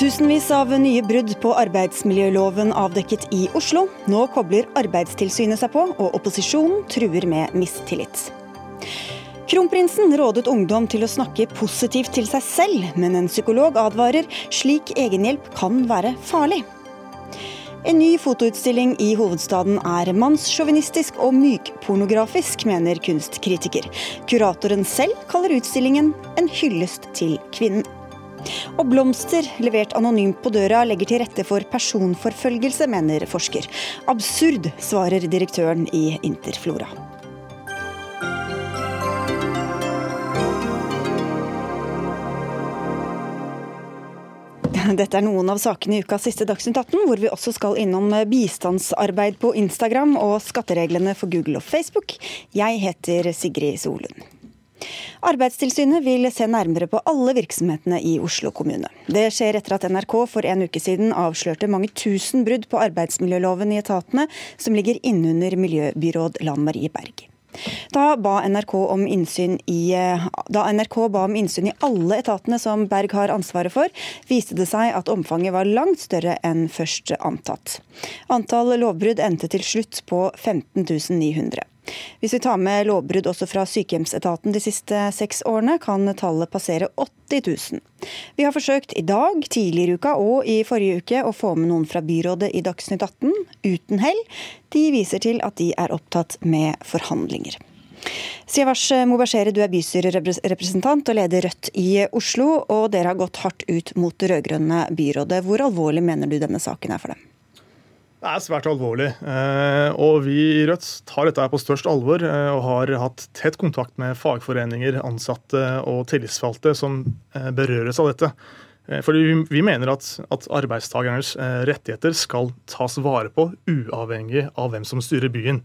Tusenvis av nye brudd på arbeidsmiljøloven avdekket i Oslo. Nå kobler Arbeidstilsynet seg på, og opposisjonen truer med mistillit. Kronprinsen rådet ungdom til å snakke positivt til seg selv, men en psykolog advarer slik egenhjelp kan være farlig. En ny fotoutstilling i hovedstaden er mannssjåvinistisk og mykpornografisk, mener kunstkritiker. Kuratoren selv kaller utstillingen en hyllest til kvinnen. Og blomster levert anonymt på døra legger til rette for personforfølgelse, mener forsker. Absurd, svarer direktøren i Interflora. Dette er noen av sakene i ukas siste Dagsnytt 18, hvor vi også skal innom bistandsarbeid på Instagram og skattereglene for Google og Facebook. Jeg heter Sigrid Solund. Arbeidstilsynet vil se nærmere på alle virksomhetene i Oslo kommune. Det skjer etter at NRK for en uke siden avslørte mange tusen brudd på arbeidsmiljøloven i etatene som ligger innunder miljøbyråd Lan Marie Berg. Da, NRK i, da NRK ba om innsyn i alle etatene som Berg har ansvaret for, viste det seg at omfanget var langt større enn først antatt. Antall lovbrudd endte til slutt på 15 900. Hvis vi tar med lovbrudd også fra sykehjemsetaten de siste seks årene, kan tallet passere 80 000. Vi har forsøkt i dag, tidligere i uka og i forrige uke å få med noen fra byrådet i Dagsnytt 18, uten hell. De viser til at de er opptatt med forhandlinger. Siavash Mubashere, du er bystyrerepresentant og leder Rødt i Oslo, og dere har gått hardt ut mot det rød-grønne byrådet. Hvor alvorlig mener du denne saken er for dem? Det er svært alvorlig. Eh, og vi i Rødt tar dette på størst alvor eh, og har hatt tett kontakt med fagforeninger, ansatte og tillitsvalgte som eh, berøres av dette. Fordi vi mener at, at arbeidstakernes rettigheter skal tas vare på, uavhengig av hvem som styrer byen.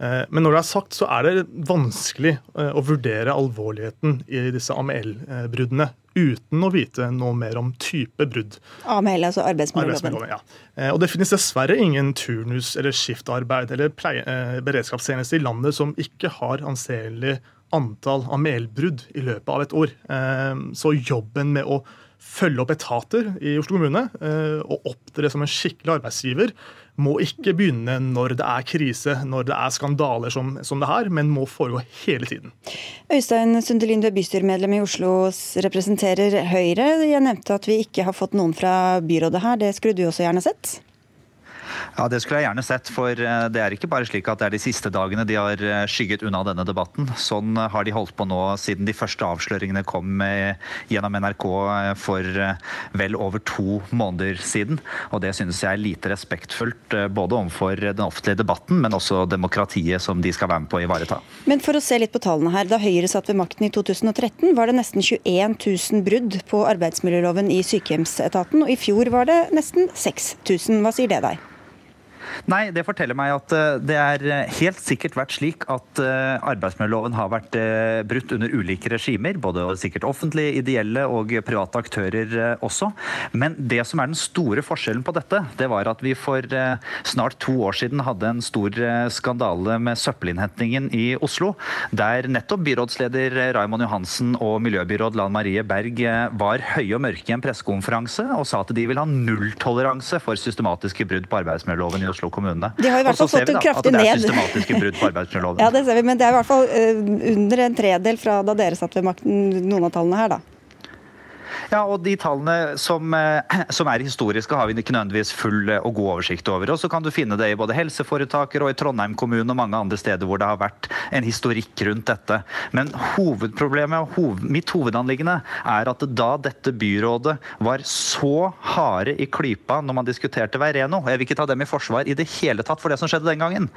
Men når det er sagt, så er det vanskelig å vurdere alvorligheten i disse AML-bruddene uten å vite noe mer om type brudd. AML, altså arbeidsmiljøloven. Ja. Eh, og Det finnes dessverre ingen turnus- eller skiftarbeid eller eh, beredskapstjeneste i landet som ikke har anselig antall AML-brudd i løpet av et år. Eh, så jobben med å følge opp etater i Oslo kommune og opptre som en skikkelig arbeidsgiver må ikke begynne når det er krise, når det er skandaler som, som det her, men må foregå hele tiden. Øystein Sundelin, du er bystyremedlem i Oslo, representerer Høyre. Jeg nevnte at vi ikke har fått noen fra byrådet her. Det skulle du også gjerne sett? Ja, Det skulle jeg gjerne sett. For eh, det er ikke bare slik at det er de siste dagene de har eh, skygget unna denne debatten. Sånn eh, har de holdt på nå siden de første avsløringene kom gjennom NRK for vel over to måneder siden. Og det synes jeg er lite respektfullt både overfor den offentlige debatten, men også demokratiet som de skal være med på å ivareta. Men for å se litt på tallene her. Da Høyre satt ved makten i 2013, var det nesten 21 000 brudd på arbeidsmiljøloven i sykehjemsetaten, og i fjor var det nesten 6000. Hva sier det deg? Nei, det forteller meg at eh, det er eh, helt sikkert vært slik at eh, arbeidsmiljøloven har vært brutt under ulike regimer. Både sikkert offentlige, ideelle og private aktører også. Men det som er den store forskjellen på dette, det var at vi for snart to år siden hadde en stor skandale med søppelinnhentingen i Oslo. Der nettopp byrådsleder Raymond Johansen og miljøbyråd Lan Marie Berg var høye og mørke i en pressekonferanse og sa at de vil ha nulltoleranse for systematiske brudd på arbeidsmiljøloven i Oslo kommune. De har i hvert fall fått en kraftig ned. det er systematiske brudd på arbeidsmiljøloven. ja, det ser vi, men det er i hvert fall uh, under en tredel fra da dere satt ved makten, noen av tallene her, da. Ja, og de tallene som, eh, som, er historiske, har vi ikke nødvendigvis full eh, og god oversikt over. Og så kan du finne det i både helseforetaker og i Trondheim kommune og mange andre steder hvor det har vært en historikk rundt dette. Men hovedproblemet og hoved, mitt hovedanliggende er at da dette byrådet var så harde i klypa når man diskuterte Veireno Jeg vil ikke ta dem i forsvar i det hele tatt for det som skjedde den gangen.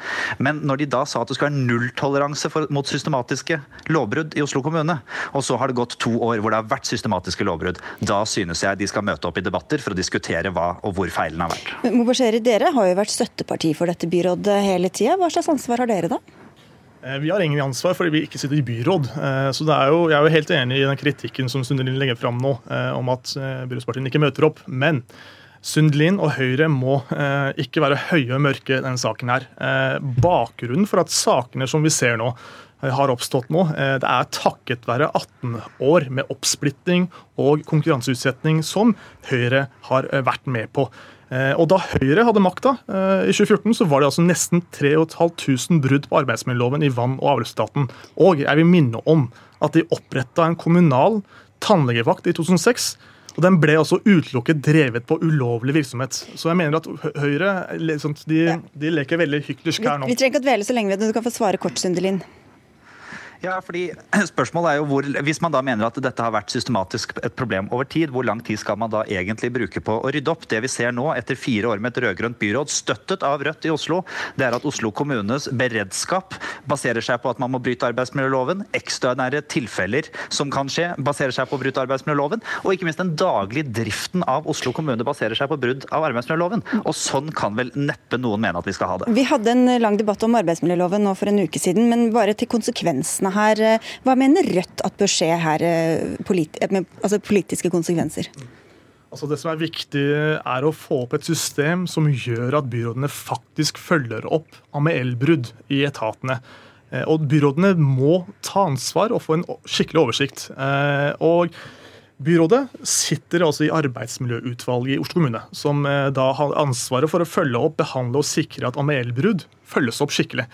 Men når de da sa at det skulle være nulltoleranse mot systematiske lovbrudd i Oslo kommune, og så har det gått to år hvor det har vært systematiske lovbrudd, da synes jeg de skal møte opp i debatter for å diskutere hva og hvor feilene har vært. Mobasheri, dere har jo vært støtteparti for dette byrådet hele tida. Hva slags ansvar har dere da? Eh, vi har ingen ansvar fordi vi ikke sitter i byråd. Eh, så er jo, Jeg er jo helt enig i den kritikken som Sundelin legger fram nå, eh, om at byrådspartiene ikke møter opp. Men Sundelin og Høyre må ikke være høye og mørke i denne saken. her. Bakgrunnen for at sakene som vi ser nå, har oppstått nå, det er takket være 18 år med oppsplitting og konkurranseutsetting som Høyre har vært med på. Og Da Høyre hadde makta i 2014, så var det altså nesten 3500 brudd på arbeidsmiljøloven i vann- og avløpsstaten. Og jeg vil minne om at de oppretta en kommunal tannlegevakt i 2006 og Den ble altså utelukket drevet på ulovlig virksomhet. Så jeg mener at Høyre de, de leker veldig hyklersk her nå. Vi, vi trenger ikke å dvele så lenge ved det. Du kan få svare kort, Sundelin. Ja, fordi spørsmålet er jo hvor, Hvis man da mener at dette har vært systematisk et problem over tid, hvor lang tid skal man da egentlig bruke på å rydde opp? Det vi ser nå, etter fire år med et rød-grønt byråd, støttet av Rødt i Oslo, det er at Oslo kommunes beredskap baserer seg på at man må bryte arbeidsmiljøloven. Ekstraordinære tilfeller som kan skje, baserer seg på å bryte arbeidsmiljøloven. Og ikke minst den daglige driften av Oslo kommune baserer seg på brudd av arbeidsmiljøloven. Og sånn kan vel neppe noen mene at vi skal ha det. Vi hadde en lang debatt om arbeidsmiljøloven nå for en uke siden, men bare til konsekvensene her. Eh, hva mener Rødt at bør skje her, eh, politi eh, med altså politiske konsekvenser? Altså Det som er viktig, er å få opp et system som gjør at byrådene faktisk følger opp AML-brudd i etatene. Og Byrådene må ta ansvar og få en skikkelig oversikt. Og Byrådet sitter altså i arbeidsmiljøutvalget i Oslo kommune, som da har ansvaret for å følge opp, behandle og sikre at AML-brudd følges opp skikkelig.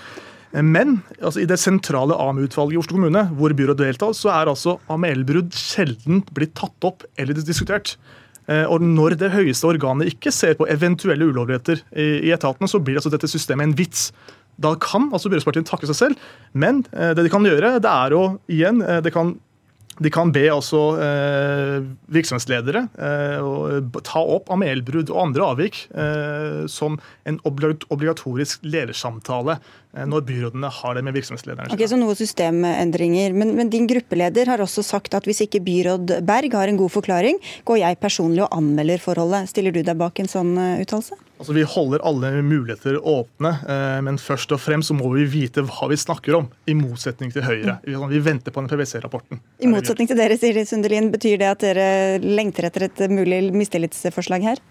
Men altså, i det sentrale AMU-utvalget i Oslo kommune, hvor byrådet deltar, så er altså AML-brudd sjelden blitt tatt opp eller diskutert. Eh, og Når det høyeste organet ikke ser på eventuelle ulovligheter i etatene, så blir altså dette systemet en vits. Da kan altså byrådspartiene takke seg selv, men eh, det de kan gjøre, det er å igjen eh, det kan de kan be også eh, virksomhetsledere eh, ta opp AML-brudd og andre avvik eh, som en obligatorisk ledersamtale eh, når byrådene har det med virksomhetslederne. Ok, Så noe systemendringer. Men, men, din gruppeleder har også sagt at hvis ikke byråd Berg har en god forklaring, går jeg personlig og anmelder forholdet. Stiller du deg bak en sånn uttalelse? Altså, Vi holder alle muligheter åpne, eh, men først og fremst så må vi vite hva vi snakker om. I motsetning til Høyre. Vi venter på den PwC-rapporten. I motsetning til dere, sier Sundelin. Betyr det at dere lengter etter et mulig mistillitsforslag her?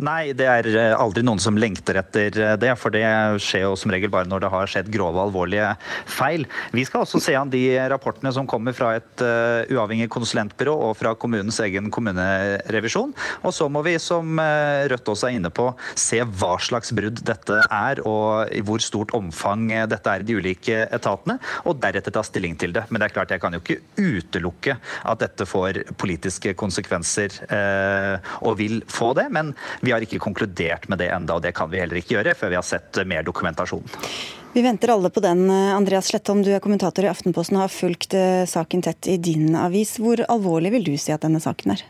Nei, det er eh, aldri noen som lengter etter eh, det. For det skjer jo som regel bare når det har skjedd grove alvorlige feil. Vi skal også se an de rapportene som kommer fra et uh, uavhengig konsulentbyrå og fra kommunens egen kommunerevisjon. Og så må vi, som Rødt også er inne på, se hva slags brudd dette er, og i hvor stort omfang dette er i de ulike etatene, og deretter ta stilling til det. Men det er klart, jeg kan jo ikke utelukke at dette får politiske konsekvenser, uh, og vil få det. men vi har ikke konkludert med det enda, og det kan vi heller ikke gjøre før vi har sett mer dokumentasjon. Vi venter alle på den. Andreas Slettom, du er kommentator i Aftenposten og har fulgt eh, saken tett i din avis. Hvor alvorlig vil du si at denne saken er?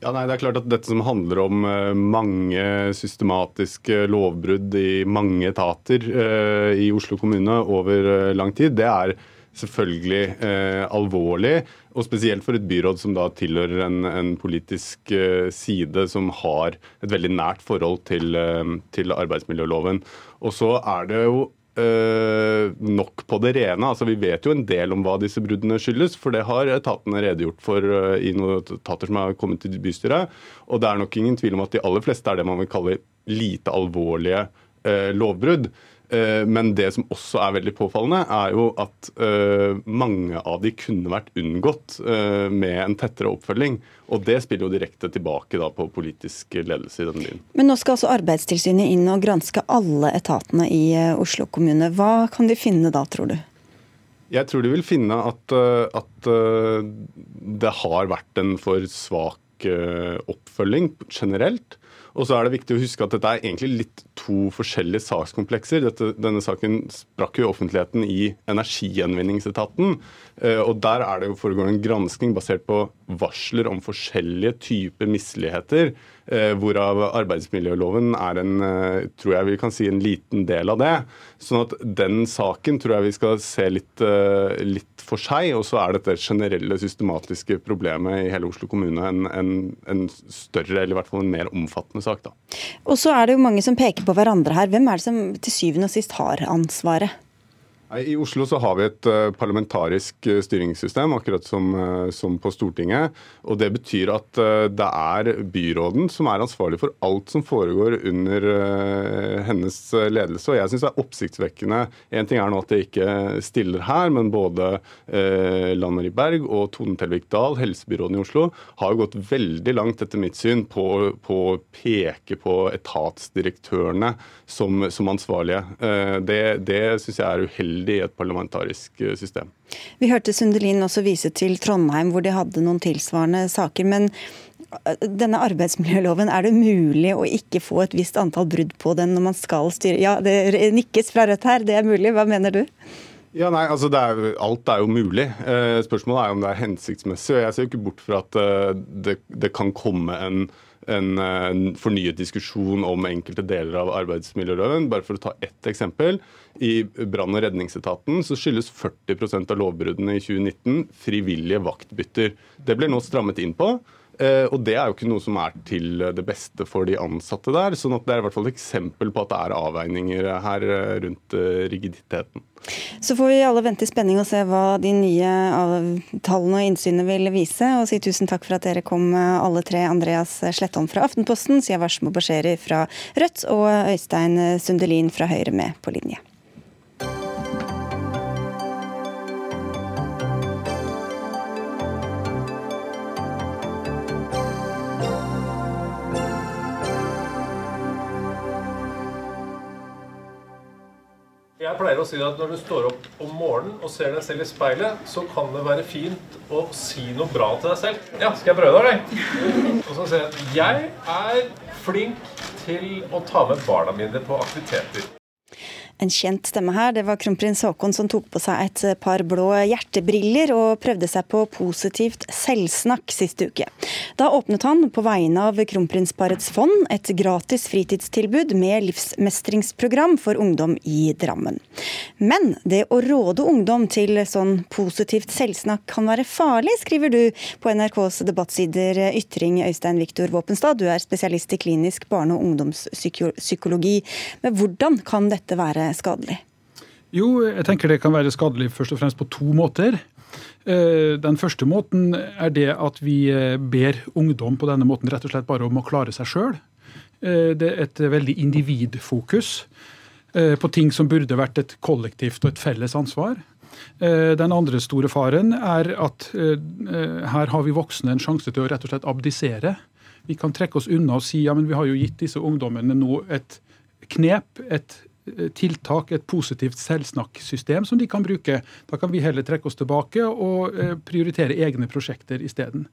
Ja, nei, det er klart at Dette som handler om eh, mange systematiske lovbrudd i mange etater eh, i Oslo kommune over lang tid, det er selvfølgelig eh, alvorlig. Og spesielt for et byråd som da tilhører en, en politisk eh, side som har et veldig nært forhold til, eh, til arbeidsmiljøloven. Og så er det jo eh, nok på det rene. Altså, vi vet jo en del om hva disse bruddene skyldes, for det har etatene redegjort for i noen etater som har kommet til bystyret. Og det er nok ingen tvil om at de aller fleste er det man vil kalle lite alvorlige lovbrudd. Eh, men det som også er veldig påfallende, er jo at uh, mange av de kunne vært unngått uh, med en tettere oppfølging. Og det spiller jo direkte tilbake på politisk ledelse i denne byen. Men nå skal altså Arbeidstilsynet inn og granske alle etatene i Oslo kommune. Hva kan de finne da, tror du? Jeg tror de vil finne at, at det har vært en for svak oppfølging generelt. Og så er det viktig å huske at dette er egentlig litt to forskjellige sakskomplekser. Dette, denne saken sprakk jo offentligheten i Energigjenvinningsetaten. Eh, og Der er det jo foregår en gransking basert på varsler om forskjellige typer misligheter. Eh, hvorav arbeidsmiljøloven er en, eh, tror jeg vi kan si, en liten del av det. Sånn at den saken tror jeg vi skal se litt, litt for seg. Og så er dette generelle systematiske problemet i hele Oslo kommune en, en, en større, eller i hvert fall en mer omfattende sak. da. Og så er det jo mange som peker på hverandre her. Hvem er det som til syvende og sist har ansvaret? I Oslo så har vi et eh, parlamentarisk eh, styringssystem, akkurat som, eh, som, på Stortinget. og Det betyr at det er byråden som er ansvarlig for alt som foregår under hennes ledelse. og Jeg syns det er oppsiktsvekkende. En ting er nå at det ikke stiller her, men både Lan Marie Berg og Tone Telvik Dahl, helsebyråden i Oslo, har gått veldig langt, etter mitt syn, på, på å peke på etatsdirektørene som, som ansvarlige. Det, det syns jeg er uheldig uheldig i et parlamentarisk eh, system. Vi hørte Sundelin også vise til Trondheim, hvor de hadde noen tilsvarende saker. men eh, denne arbeidsmiljøloven, er det mulig å ikke få et visst antall brudd på den når man skal styre? Ja, det nikkes fra Rødt her, det er mulig. Hva mener du? Ja, nei, altså er, Alt er jo mulig. Eh, spørsmålet er om det er hensiktsmessig. og Jeg ser jo ikke bort fra at det, det kan komme en en, fornyet diskusjon om enkelte deler av arbeidsmiljøloven. Bare for å ta ett eksempel. I brann- og redningsetaten så skyldes 40% av lovbruddene i 2019 frivillige vaktbytter. Det blir nå strammet inn på. Eh, og det er jo ikke noe som er til det beste for de ansatte der. sånn at det er i hvert fall et eksempel på at det er avveininger her eh, rundt eh, rigiditeten. Så får vi alle vente i spenning og se hva de nye tallene og innsynet vil vise. Og si tusen takk for at dere kom alle tre. Andreas Slettholm fra Aftenposten, Siavash Basheri fra Rødt og Øystein Sundelin fra Høyre med på linje. Pleier å si at når du står opp om morgenen og ser deg selv i speilet, så kan det være fint å si noe bra til deg selv. Ja, skal jeg prøve det, eller? Og så sier jeg jeg er flink til å ta med barna mine på aktiviteter en kjent stemme her. Det var kronprins Haakon som tok på seg et par blå hjertebriller og prøvde seg på positivt selvsnakk sist uke. Da åpnet han på vegne av kronprinsparets fond et gratis fritidstilbud med livsmestringsprogram for ungdom i Drammen. Men det å råde ungdom til sånn positivt selvsnakk kan være farlig, skriver du på NRKs debattsider Ytring, Øystein Viktor Våpenstad. Du er spesialist i klinisk barne- og ungdomspsykologi. Men hvordan kan dette være skadelig? Jo, jeg tenker det kan være skadelig først og fremst på to måter. Eh, den første måten er det at vi eh, ber ungdom på denne måten rett og slett bare om å klare seg sjøl. Eh, det er et veldig individfokus på ting som burde vært et kollektivt og et felles ansvar. Den andre store faren er at her har vi voksne en sjanse til å rett og slett abdisere. Vi kan trekke oss unna og si ja, men vi har jo gitt disse ungdommene nå et knep, et tiltak, et positivt selvsnakksystem som de kan bruke. Da kan vi heller trekke oss tilbake og eh, prioritere egne prosjekter isteden.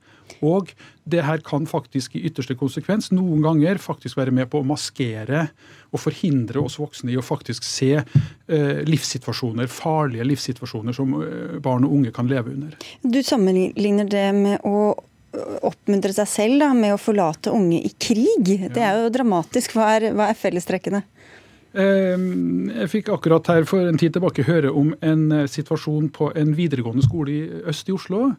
Og det her kan faktisk i ytterste konsekvens noen ganger faktisk være med på å maskere og forhindre oss voksne i å faktisk se eh, livssituasjoner, farlige livssituasjoner som eh, barn og unge kan leve under. Du sammenligner det med å oppmuntre seg selv da, med å forlate unge i krig. Det er jo dramatisk. Hva er, hva er fellestrekkene? Ehm, jeg fikk akkurat her for en tid tilbake høre om en eh, situasjon på en videregående skole i øst i Oslo.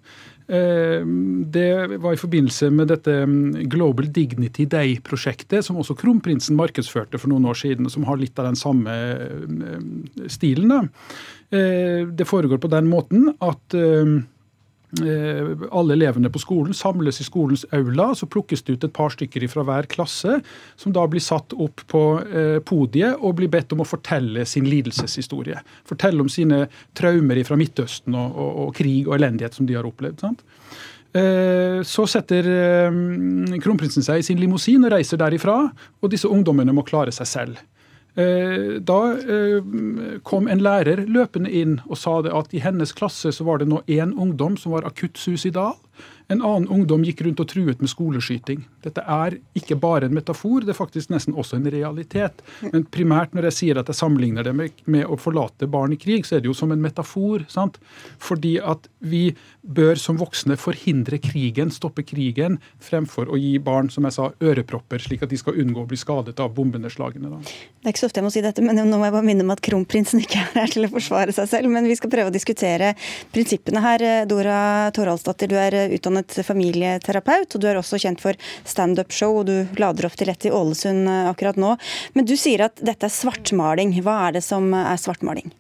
Ehm, det var i forbindelse med dette mm, Global Dignity Day-prosjektet, som også kronprinsen markedsførte for noen år siden, som har litt av den samme mm, stilen. Ehm, det foregår på den måten at alle elevene på skolen samles i skolens aula. Så plukkes det ut et par stykker fra hver klasse, som da blir satt opp på eh, podiet og blir bedt om å fortelle sin lidelseshistorie. Fortelle om sine traumer fra Midtøsten og, og, og krig og elendighet som de har opplevd. sant? Eh, så setter kronprinsen seg i sin limousin og reiser derifra, og disse ungdommene må klare seg selv. Eh, da eh, kom en lærer løpende inn og sa det at i hennes klasse så var det nå én ungdom som var akutt suicidal. En annen ungdom gikk rundt og truet med skoleskyting. Dette er ikke bare en metafor, det er faktisk nesten også en realitet. Men primært når jeg sier at jeg sammenligner det med, med å forlate barn i krig, så er det jo som en metafor. sant? Fordi at vi bør som voksne forhindre krigen, stoppe krigen, fremfor å gi barn som jeg sa, ørepropper, slik at de skal unngå å bli skadet av bombenedslagene. Da. Det er ikke så ofte jeg må si dette, men nå må jeg bare minne om at kronprinsen ikke er her til å forsvare seg selv. Men vi skal prøve å diskutere prinsippene her. Dora Toralsdatter, du er utdannet utdannet familieterapeut, og du er også kjent for standup-show, og du lader opp til et i Ålesund eh, akkurat nå. Men du sier at dette er svartmaling. Hva er det som er svartmaling?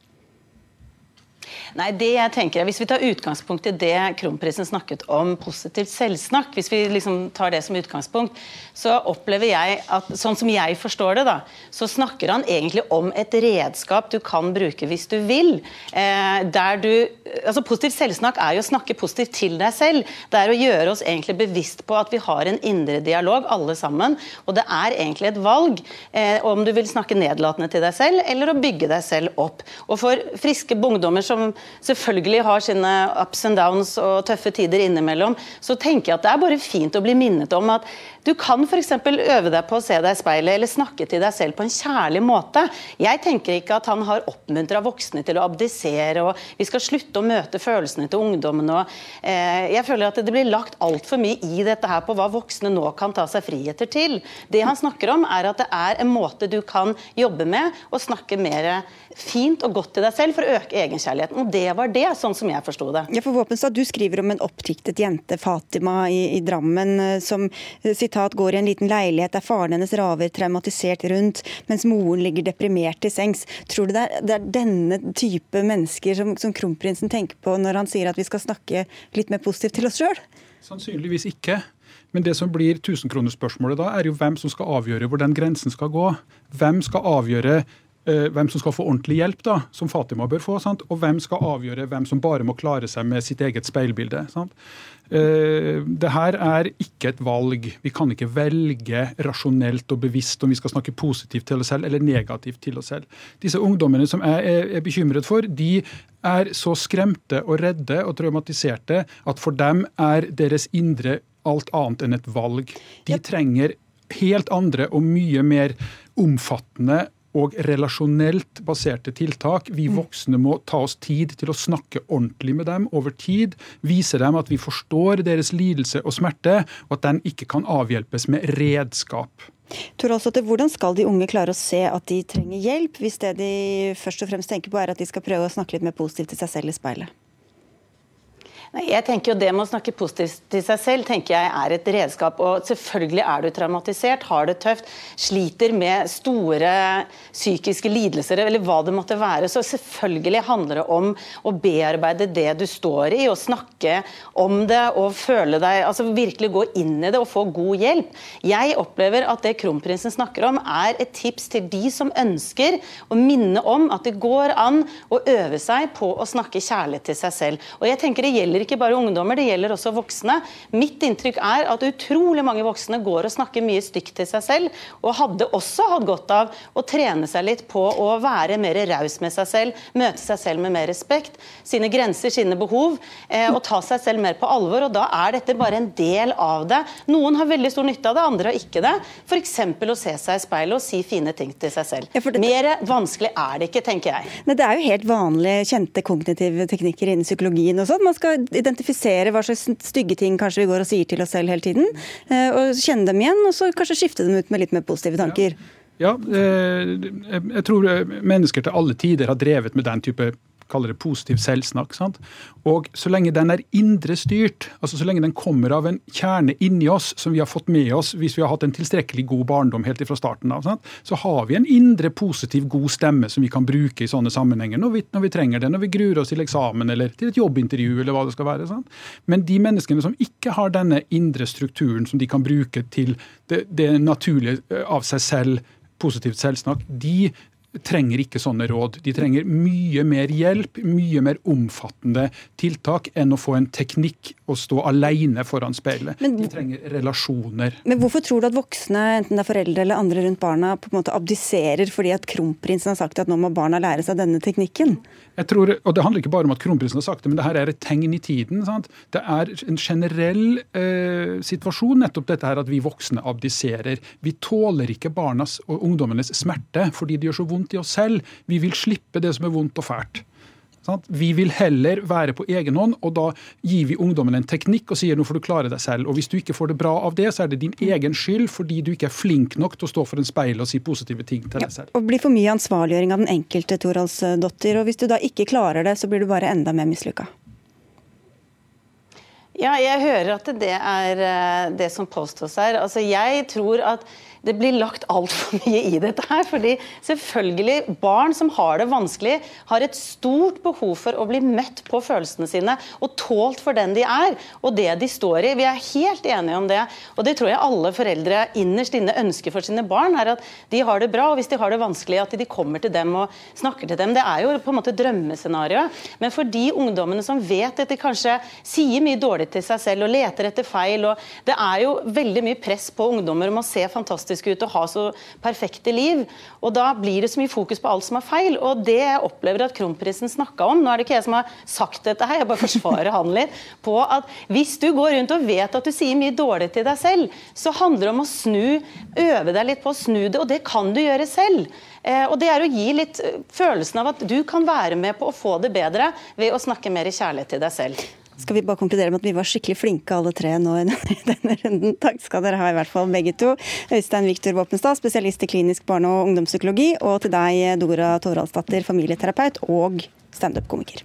Nei, det jeg tenker Hvis vi tar utgangspunkt i det kronprinsen snakket om, positivt selvsnakk, hvis vi liksom tar det som utgangspunkt, så opplever jeg at sånn som jeg forstår det, da, så snakker han egentlig om et redskap du kan bruke hvis du vil. Eh, der du altså Positivt selvsnakk er jo å snakke positivt til deg selv. Det er å gjøre oss egentlig bevisst på at vi har en indre dialog, alle sammen. Og det er egentlig et valg eh, om du vil snakke nedlatende til deg selv, eller å bygge deg selv opp. Og for friske ungdommer som selvfølgelig har sine ups and downs og tøffe tider innimellom, så tenker jeg at det er bare fint å bli minnet om at du kan f.eks. øve deg på å se deg i speilet eller snakke til deg selv på en kjærlig måte. Jeg tenker ikke at han har oppmuntra voksne til å abdisere og vi skal slutte å møte følelsene til ungdommene. Eh, jeg føler at det blir lagt altfor mye i dette her på hva voksne nå kan ta seg friheter til. Det han snakker om, er at det er en måte du kan jobbe med og snakke mer fint og godt til deg selv for å øke egenkjærligheten. Og det var det, sånn som jeg forsto det. Ja, for Våpenstad, Du skriver om en oppdiktet jente, Fatima, i, i Drammen, eh, som eh, sitat, går i en liten leilighet der faren hennes raver traumatisert rundt, mens moren ligger deprimert til sengs. Tror du det er, det er denne type mennesker som, som kronprinsen tenker på når han sier at vi skal snakke litt mer positivt til oss sjøl? Sannsynligvis ikke. Men det som blir tusenkronerspørsmålet da, er jo hvem som skal avgjøre hvor den grensen skal gå. Hvem skal avgjøre hvem som skal få ordentlig hjelp, da, som Fatima bør få, sant? og hvem skal avgjøre hvem som bare må klare seg med sitt eget speilbilde. Sant? Uh, det her er ikke et valg. Vi kan ikke velge rasjonelt og bevisst om vi skal snakke positivt til oss selv eller negativt til oss selv. Disse ungdommene som jeg er bekymret for, de er så skremte og redde og traumatiserte at for dem er deres indre alt annet enn et valg. De trenger helt andre og mye mer omfattende og relasjonelt baserte tiltak. Vi mm. voksne må ta oss tid til å snakke ordentlig med dem over tid. Vise dem at vi forstår deres lidelse og smerte, og at den ikke kan avhjelpes med redskap. Toralsdotter, hvordan skal de unge klare å se at de trenger hjelp, hvis det de først og fremst tenker på er at de skal prøve å snakke litt mer positivt til seg selv i speilet? Jeg tenker jo Det med å snakke positivt til seg selv tenker jeg er et redskap. og Selvfølgelig er du traumatisert, har det tøft, sliter med store psykiske lidelser eller hva det måtte være. Så selvfølgelig handler det om å bearbeide det du står i, og snakke om det og føle deg altså Virkelig gå inn i det og få god hjelp. Jeg opplever at det kronprinsen snakker om, er et tips til de som ønsker å minne om at det går an å øve seg på å snakke kjærlighet til seg selv. Og jeg tenker Det gjelder gjelder ikke bare ungdommer, det gjelder også voksne. Mitt inntrykk er at utrolig mange voksne går og snakker mye stygt til seg selv, og hadde også hatt godt av å trene seg litt på å være mer raus med seg selv, møte seg selv med mer respekt, sine grenser, sine behov, eh, og ta seg selv mer på alvor. og Da er dette bare en del av det. Noen har veldig stor nytte av det, andre har ikke det. F.eks. å se seg i speilet og si fine ting til seg selv. Ja, det... Mer vanskelig er det ikke, tenker jeg. Men Det er jo helt vanlige, kjente kognitive teknikker innen psykologien. og sånn. Man skal identifisere hva slags stygge ting kanskje vi går og sier til oss selv hele tiden. Eh, og kjenne dem igjen, og så kanskje skifte dem ut med litt mer positive tanker. Ja, ja eh, jeg tror mennesker til alle tider har drevet med den type kaller det positiv selvsnakk. Sant? Og så lenge den er indre styrt, altså så lenge den kommer av en kjerne inni oss som vi har fått med oss hvis vi har hatt en tilstrekkelig god barndom helt fra starten av, sant? så har vi en indre positiv, god stemme som vi kan bruke i sånne sammenhenger når vi, når vi trenger det, når vi gruer oss til eksamen eller til et jobbintervju eller hva det skal være. Sant? Men de menneskene som ikke har denne indre strukturen som de kan bruke til det, det naturlige eh, av seg selv, positivt selvsnakk, de trenger ikke sånne råd. De trenger mye mer hjelp, mye mer omfattende tiltak enn å få en teknikk og stå alene foran speilet. Men, de trenger relasjoner. Men hvorfor tror du at voksne, enten det er foreldre eller andre rundt barna, på en måte abdiserer fordi at kronprinsen har sagt at nå må barna lære seg denne teknikken? Jeg tror, og Det handler ikke bare om at kronprinsen har sagt det, men det her er et tegn i tiden. Sant? Det er en generell eh, situasjon, nettopp dette her at vi voksne abdiserer. Vi tåler ikke barnas og ungdommenes smerte fordi det gjør så vondt vondt i oss selv. Vi vil slippe det som er vondt og fælt. Vi vil heller være på egen hånd, og da gir vi ungdommen en teknikk og sier nå får du klare deg selv. Og Hvis du ikke får det bra av det, så er det din egen skyld fordi du ikke er flink nok til å stå for en speil og si positive ting til deg selv. Ja, og blir for mye ansvarliggjøring av den enkelte, Toralsdottir. Og hvis du da ikke klarer det, så blir du bare enda mer mislykka. Ja, jeg hører at det er eh, det som påstås her. Altså, jeg tror at det blir lagt altfor mye i dette her. fordi selvfølgelig, barn som har det vanskelig, har et stort behov for å bli møtt på følelsene sine og tålt for den de er og det de står i. Vi er helt enige om det. Og det tror jeg alle foreldre innerst inne ønsker for sine barn, er at de har det bra. Og hvis de har det vanskelig, at de kommer til dem og snakker til dem. Det er jo på en måte drømmescenarioet. Men for de ungdommene som vet at de kanskje sier mye dårlig til seg selv og leter etter feil, og det er jo veldig mye press på ungdommer om å se fantastiske ut og ha så perfekte liv. Og da blir det så mye fokus på alt som er feil. Og det jeg opplever at kronprinsen snakka om, nå er det ikke jeg som har sagt dette her, jeg bare forsvarer han litt, på at hvis du går rundt og vet at du sier mye dårlig til deg selv, så handler det om å snu, øve deg litt på å snu det, og det kan du gjøre selv. Eh, og det er å gi litt eh, følelsen av at du kan være med på å få det bedre ved å snakke mer kjærlighet til deg selv skal vi bare konkludere med at vi var skikkelig flinke alle tre nå i denne runden. Takk skal dere ha, i hvert fall begge to. Øystein Viktor Våpenstad, spesialist i klinisk barne- og ungdomspsykologi. Og til deg, Dora Toralsdatter, familieterapeut og standup-komiker.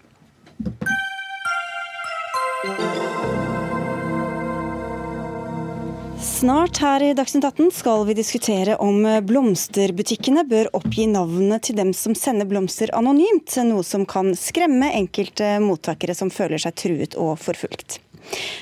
Snart her i Dagsnytt 18 skal vi diskutere om blomsterbutikkene bør oppgi navnene til dem som sender blomster anonymt, noe som kan skremme enkelte mottakere som føler seg truet og forfulgt.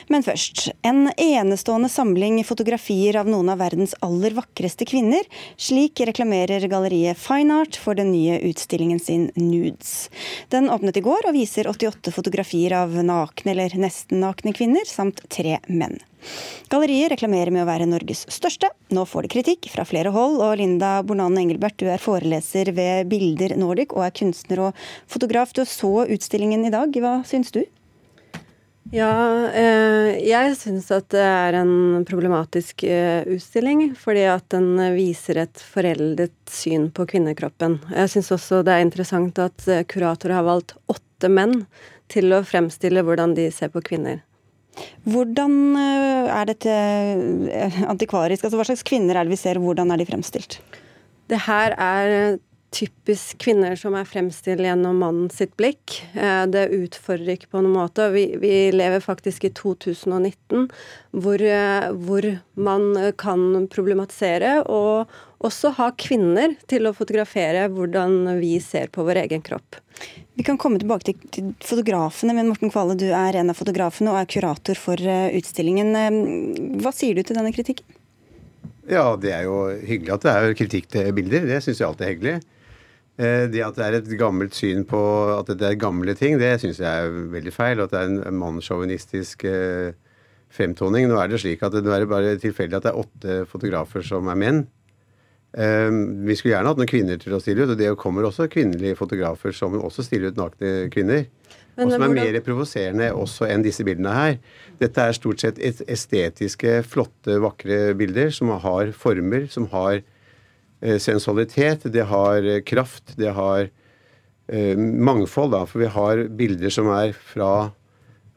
Men først. En enestående samling fotografier av noen av verdens aller vakreste kvinner. Slik reklamerer galleriet Fine Art for den nye utstillingen sin Nudes. Den åpnet i går og viser 88 fotografier av nakne eller nesten nakne kvinner, samt tre menn. Galleriet reklamerer med å være Norges største. Nå får de kritikk fra flere hold. Og Linda Bornane Engelbert, du er foreleser ved Bilder Nordic og er kunstner og fotograf. Du så utstillingen i dag. Hva syns du? Ja, eh, jeg syns at det er en problematisk eh, utstilling, fordi at den viser et foreldet syn på kvinnekroppen. Jeg syns også det er interessant at eh, kuratorer har valgt åtte menn til å fremstille hvordan de ser på kvinner. Hvordan er dette antikvarisk? Altså, hva slags kvinner er det vi ser, og hvordan er de fremstilt? Det her er typisk kvinner som er fremstilt gjennom mannen sitt blikk. Eh, det utfordrer ikke på noen måte. Vi, vi lever faktisk i 2019 hvor, eh, hvor, man kan problematisere og også ha kvinner til å fotografere hvordan vi ser på vår egen kropp. Vi kan komme tilbake til, til fotografene, men Morten Kvale, du er en av fotografene og er kurator for eh, utstillingen. Hva sier du til denne kritikken? Ja, det er jo hyggelig at det er kritikk til bilder. Det syns jeg alltid er hyggelig. Eh, det at det er et gammelt syn på at det er gamle ting, det syns jeg er veldig feil. Og At det er en mannssjåvinistisk eh, fremtoning. Nå er det slik at det er bare tilfeldig at det er åtte fotografer som er menn. Eh, vi skulle gjerne hatt noen kvinner til å stille ut, og det kommer også kvinnelige fotografer som også stiller ut nakne kvinner. Og som er mer provoserende også enn disse bildene her. Dette er stort sett estetiske, flotte, vakre bilder som har former, som har Eh, sensualitet, det har eh, kraft, det har eh, mangfold. Da, for vi har bilder som er fra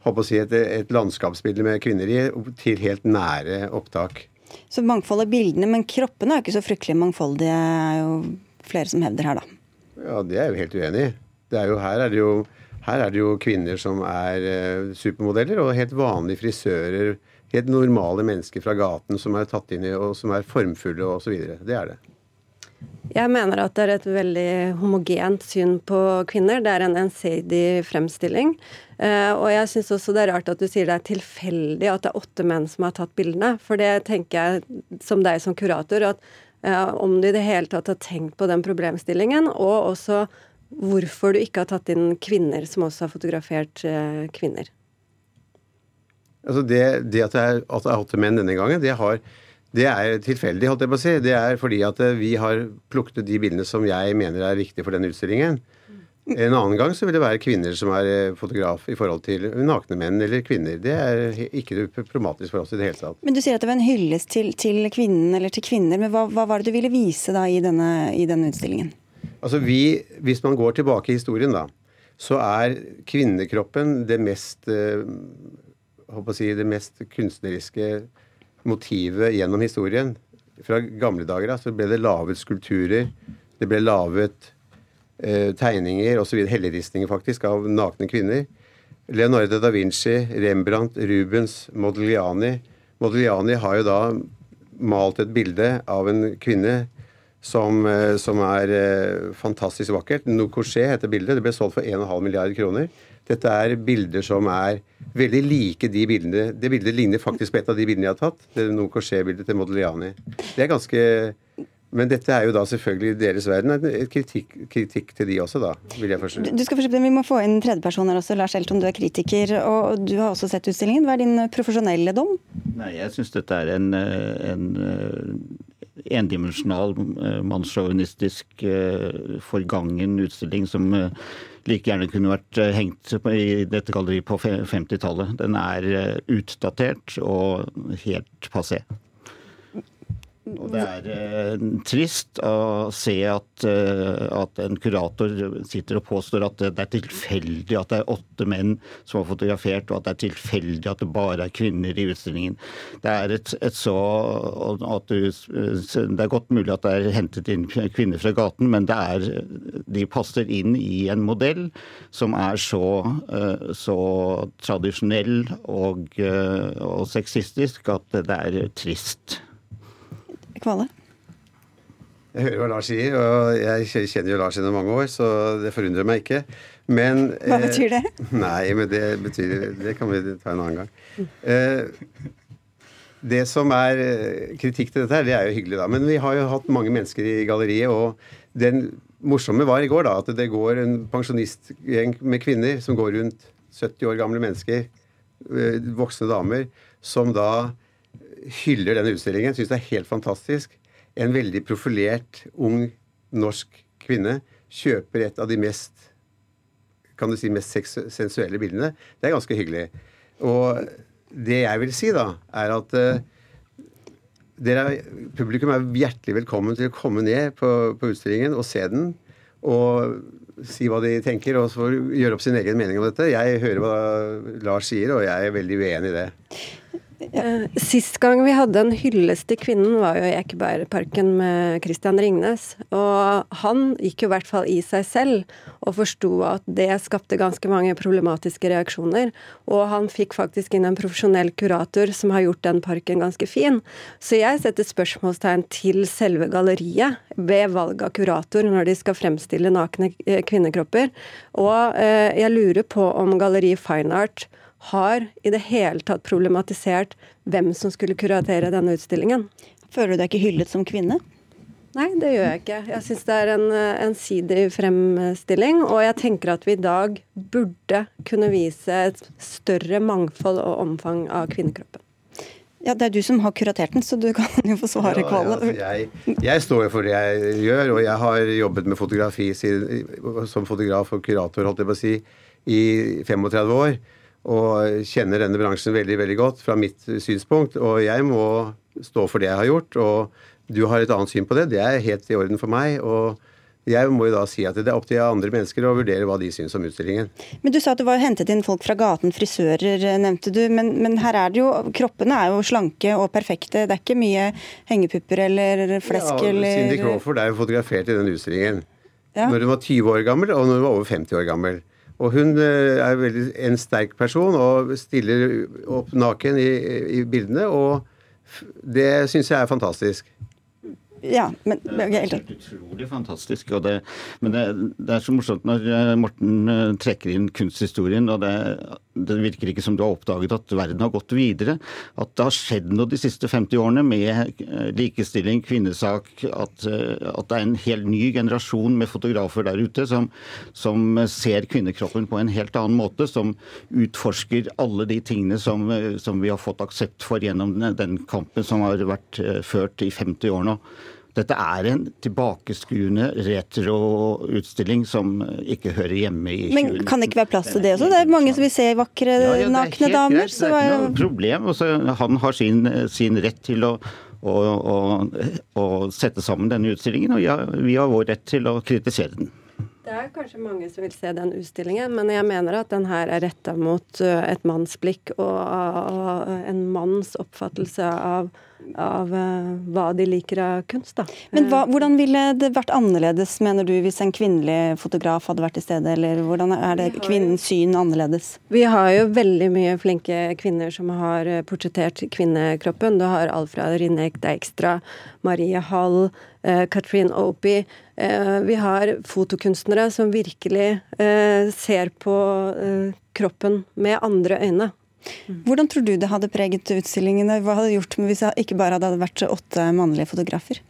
håper å si et, et landskapsbilde med kvinner i, til helt nære opptak. Så mangfold av bildene, men kroppene er jo ikke så fryktelig mangfoldige, er jo flere som hevder her, da. Ja, det er jeg jo helt uenig i. Her er her er det jo kvinner som er eh, supermodeller, og helt vanlige frisører. Helt normale mennesker fra gaten som er tatt inn i, og som er formfulle osv. Det er det. Jeg mener at det er et veldig homogent syn på kvinner. Det er en ensidig fremstilling. Eh, og jeg syns også det er rart at du sier det er tilfeldig at det er åtte menn som har tatt bildene. For det tenker jeg, som deg som kurator, at eh, om du i det hele tatt har tenkt på den problemstillingen, og også hvorfor du ikke har tatt inn kvinner som også har fotografert eh, kvinner. Altså det, det at, det er, at det er åtte menn denne gangen, det har det er tilfeldig, holdt jeg på å si. Det er fordi at vi har plukket de bildene som jeg mener er viktige for den utstillingen. En annen gang så vil det være kvinner som er eh, fotograf i forhold til nakne menn eller kvinner. Det er ikke problematisk for oss i det hele tatt. Men Du sier at det var en hyllest til, til kvinnen eller til kvinner. Men hva, hva, var det du ville vise da i denne, i denne utstillingen? Altså vi, Hvis man går tilbake i historien, da, så er kvinnekroppen det mest, eh, si, det mest kunstneriske motivet gjennom historien. Fra gamle dager da, så ble det laget skulpturer. Det ble laget tegninger osv. Helleristninger, faktisk, av nakne kvinner. Leonardo da Vinci, Rembrandt, Rubens, Modigliani. Modigliani har jo da malt et bilde av en kvinne som, eh, som er eh, fantastisk vakkert. Nocorché heter bildet. Det ble solgt for 1,5 milliarder kroner. Dette er bilder som er veldig like de bildene Det bildet ligner faktisk på et av de bildene jeg har tatt. Det Nocorché-bildet til Modigliani. Det er ganske men dette er jo da selvfølgelig i deres verden et kritikk, kritikk, til de også, da, vil jeg forstå. Du skal forstå, Vi må få inn tredjepersoner også. Lars Elton, du er kritiker, og du har også sett utstillingen. Hva er din profesjonelle dom? Nei, Jeg syns dette er en, en endimensjonal, mannssjåvinistisk, forgangen utstilling som like gjerne kunne vært hengt i dette galleriet på 50-tallet. Den er utdatert og helt passé. Og det er eh, trist å se at, eh, at, en kurator sitter og påstår at det er tilfeldig at det er åtte menn som har fotografert, og at det er tilfeldig at det bare er kvinner i utstillingen. Det er et, et så du, Det er godt mulig at det er hentet inn kvinner fra gaten, men det er, de passer inn i en modell som er så, eh, så tradisjonell og, eh, og sexistisk at det er trist. Kvale? Jeg hører hva Lars sier, og jeg kjenner jo Lars gjennom mange år, så det forundrer meg ikke. Men Hva betyr det? Eh, nei, men det betyr Det kan vi ta en annen gang. Eh, det som er eh, kritikk til dette her, det er jo hyggelig, da. Men vi har jo hatt mange mennesker i galleriet, og den morsomme var i går da, at det går en pensjonistgjeng med kvinner som går rundt 70 år gamle mennesker, eh, voksne damer, som da hyller denne utstillingen. Syns det er helt fantastisk. En veldig profilert, ung norsk kvinne kjøper et av de mest kan du si, mest sensuelle bildene. Det er ganske hyggelig. Og det jeg vil si, da, er at uh, dere, publikum er hjertelig velkommen til å komme ned på, på, utstillingen og se den. Og si hva de tenker, og så gjøre opp sin egen mening om dette. Jeg hører hva Lars sier, og jeg er veldig uenig i det. Eh, sist gang vi hadde en hyllest til kvinnen, var jo i Ekebergparken med Christian Ringnes. Og han gikk jo i hvert fall i seg selv og forsto at det skapte ganske mange problematiske reaksjoner. Og han fikk faktisk inn en profesjonell kurator som har gjort den parken ganske fin. Så jeg setter spørsmålstegn til selve galleriet ved valg av kurator når de skal fremstille nakne eh, kvinnekropper. Og eh, jeg lurer på om Galleri Fine Art har i det hele tatt problematisert hvem som skulle kuratere denne utstillingen. Føler du deg ikke hyllet som kvinne? Nei, det gjør jeg ikke. Jeg syns det er en ensidig fremstilling. Og jeg tenker at vi i dag burde kunne vise et større mangfold og omfang av kvinnekroppen. Ja, Det er du som har kuratert den, så du kan jo få svare, ja, Kvale. Ja, altså jeg, jeg, står jo for det jeg gjør, og jeg har jobbet med fotografi som fotograf og kurator holdt jeg på å si, i 35 år og kjenner denne bransjen veldig veldig godt fra mitt synspunkt. Og jeg må stå for det jeg har gjort. Og du har et annet syn på det. Det er helt i orden for meg. og jeg må jo da si at det er opp til andre mennesker å vurdere hva de syns om utstillingen. Men Du sa at det var hentet inn folk fra gaten, frisører nevnte du. Men, men, her er det jo, kroppene er jo slanke og perfekte. Det er ikke mye hengepupper eller flesk ja, eller Cindy Crawford er jo fotografert i den utstillingen. Ja. Når hun var 20 år gammel og når hun var over 50 år gammel. Og hun eh, er veldig, en sterk person og stiller opp naken i, i bildene. Og det syns jeg er fantastisk ja, men Det er helt utrolig fantastisk. Det, men det, det, er så morsomt når eh, Morten eh, trekker inn kunsthistorien, og det, det, virker ikke som du har oppdaget at verden har gått videre. At det har skjedd noe de siste 50 årene med eh, likestilling, kvinnesak. At, at det er en helt ny generasjon med fotografer der ute som, som, ser kvinnekroppen på en helt annen måte. Som utforsker alle de tingene som, som vi har fått aksept for gjennom den kampen som har vært ført i 50 år nå. Dette er en tilbakeskuende retroutstilling som ikke hører hjemme i Men kan det ikke være plass til det også? Det er mange som vil se vakre, ja, ja, nakne damer. Greit. Det er ikke noe problem. Også, han har sin, sin, rett til å, å, å, å, sette sammen denne utstillingen, og ja, vi har vår rett til å kritisere den. Det er kanskje mange som vil se den utstillingen, men jeg mener at den her er retta mot et mannsblikk og, og en manns oppfattelse av av uh, hva de liker av kunst. Da. Men hva, hvordan ville det vært annerledes, mener du, hvis en kvinnelig fotograf hadde vært til stede, eller hvordan er det kvinnens syn annerledes? Vi har jo veldig mye flinke kvinner som har portrettert kvinnekroppen. Du har alt fra Rinek Dijkstra, Marie Hall, Katrin Opie. Uh, vi har fotokunstnere som virkelig ser på kroppen med andre øyne. Hvordan tror du det hadde preget utstillingene? Hva hadde det gjort hvis det ikke bare hadde vært åtte mannlige fotografer?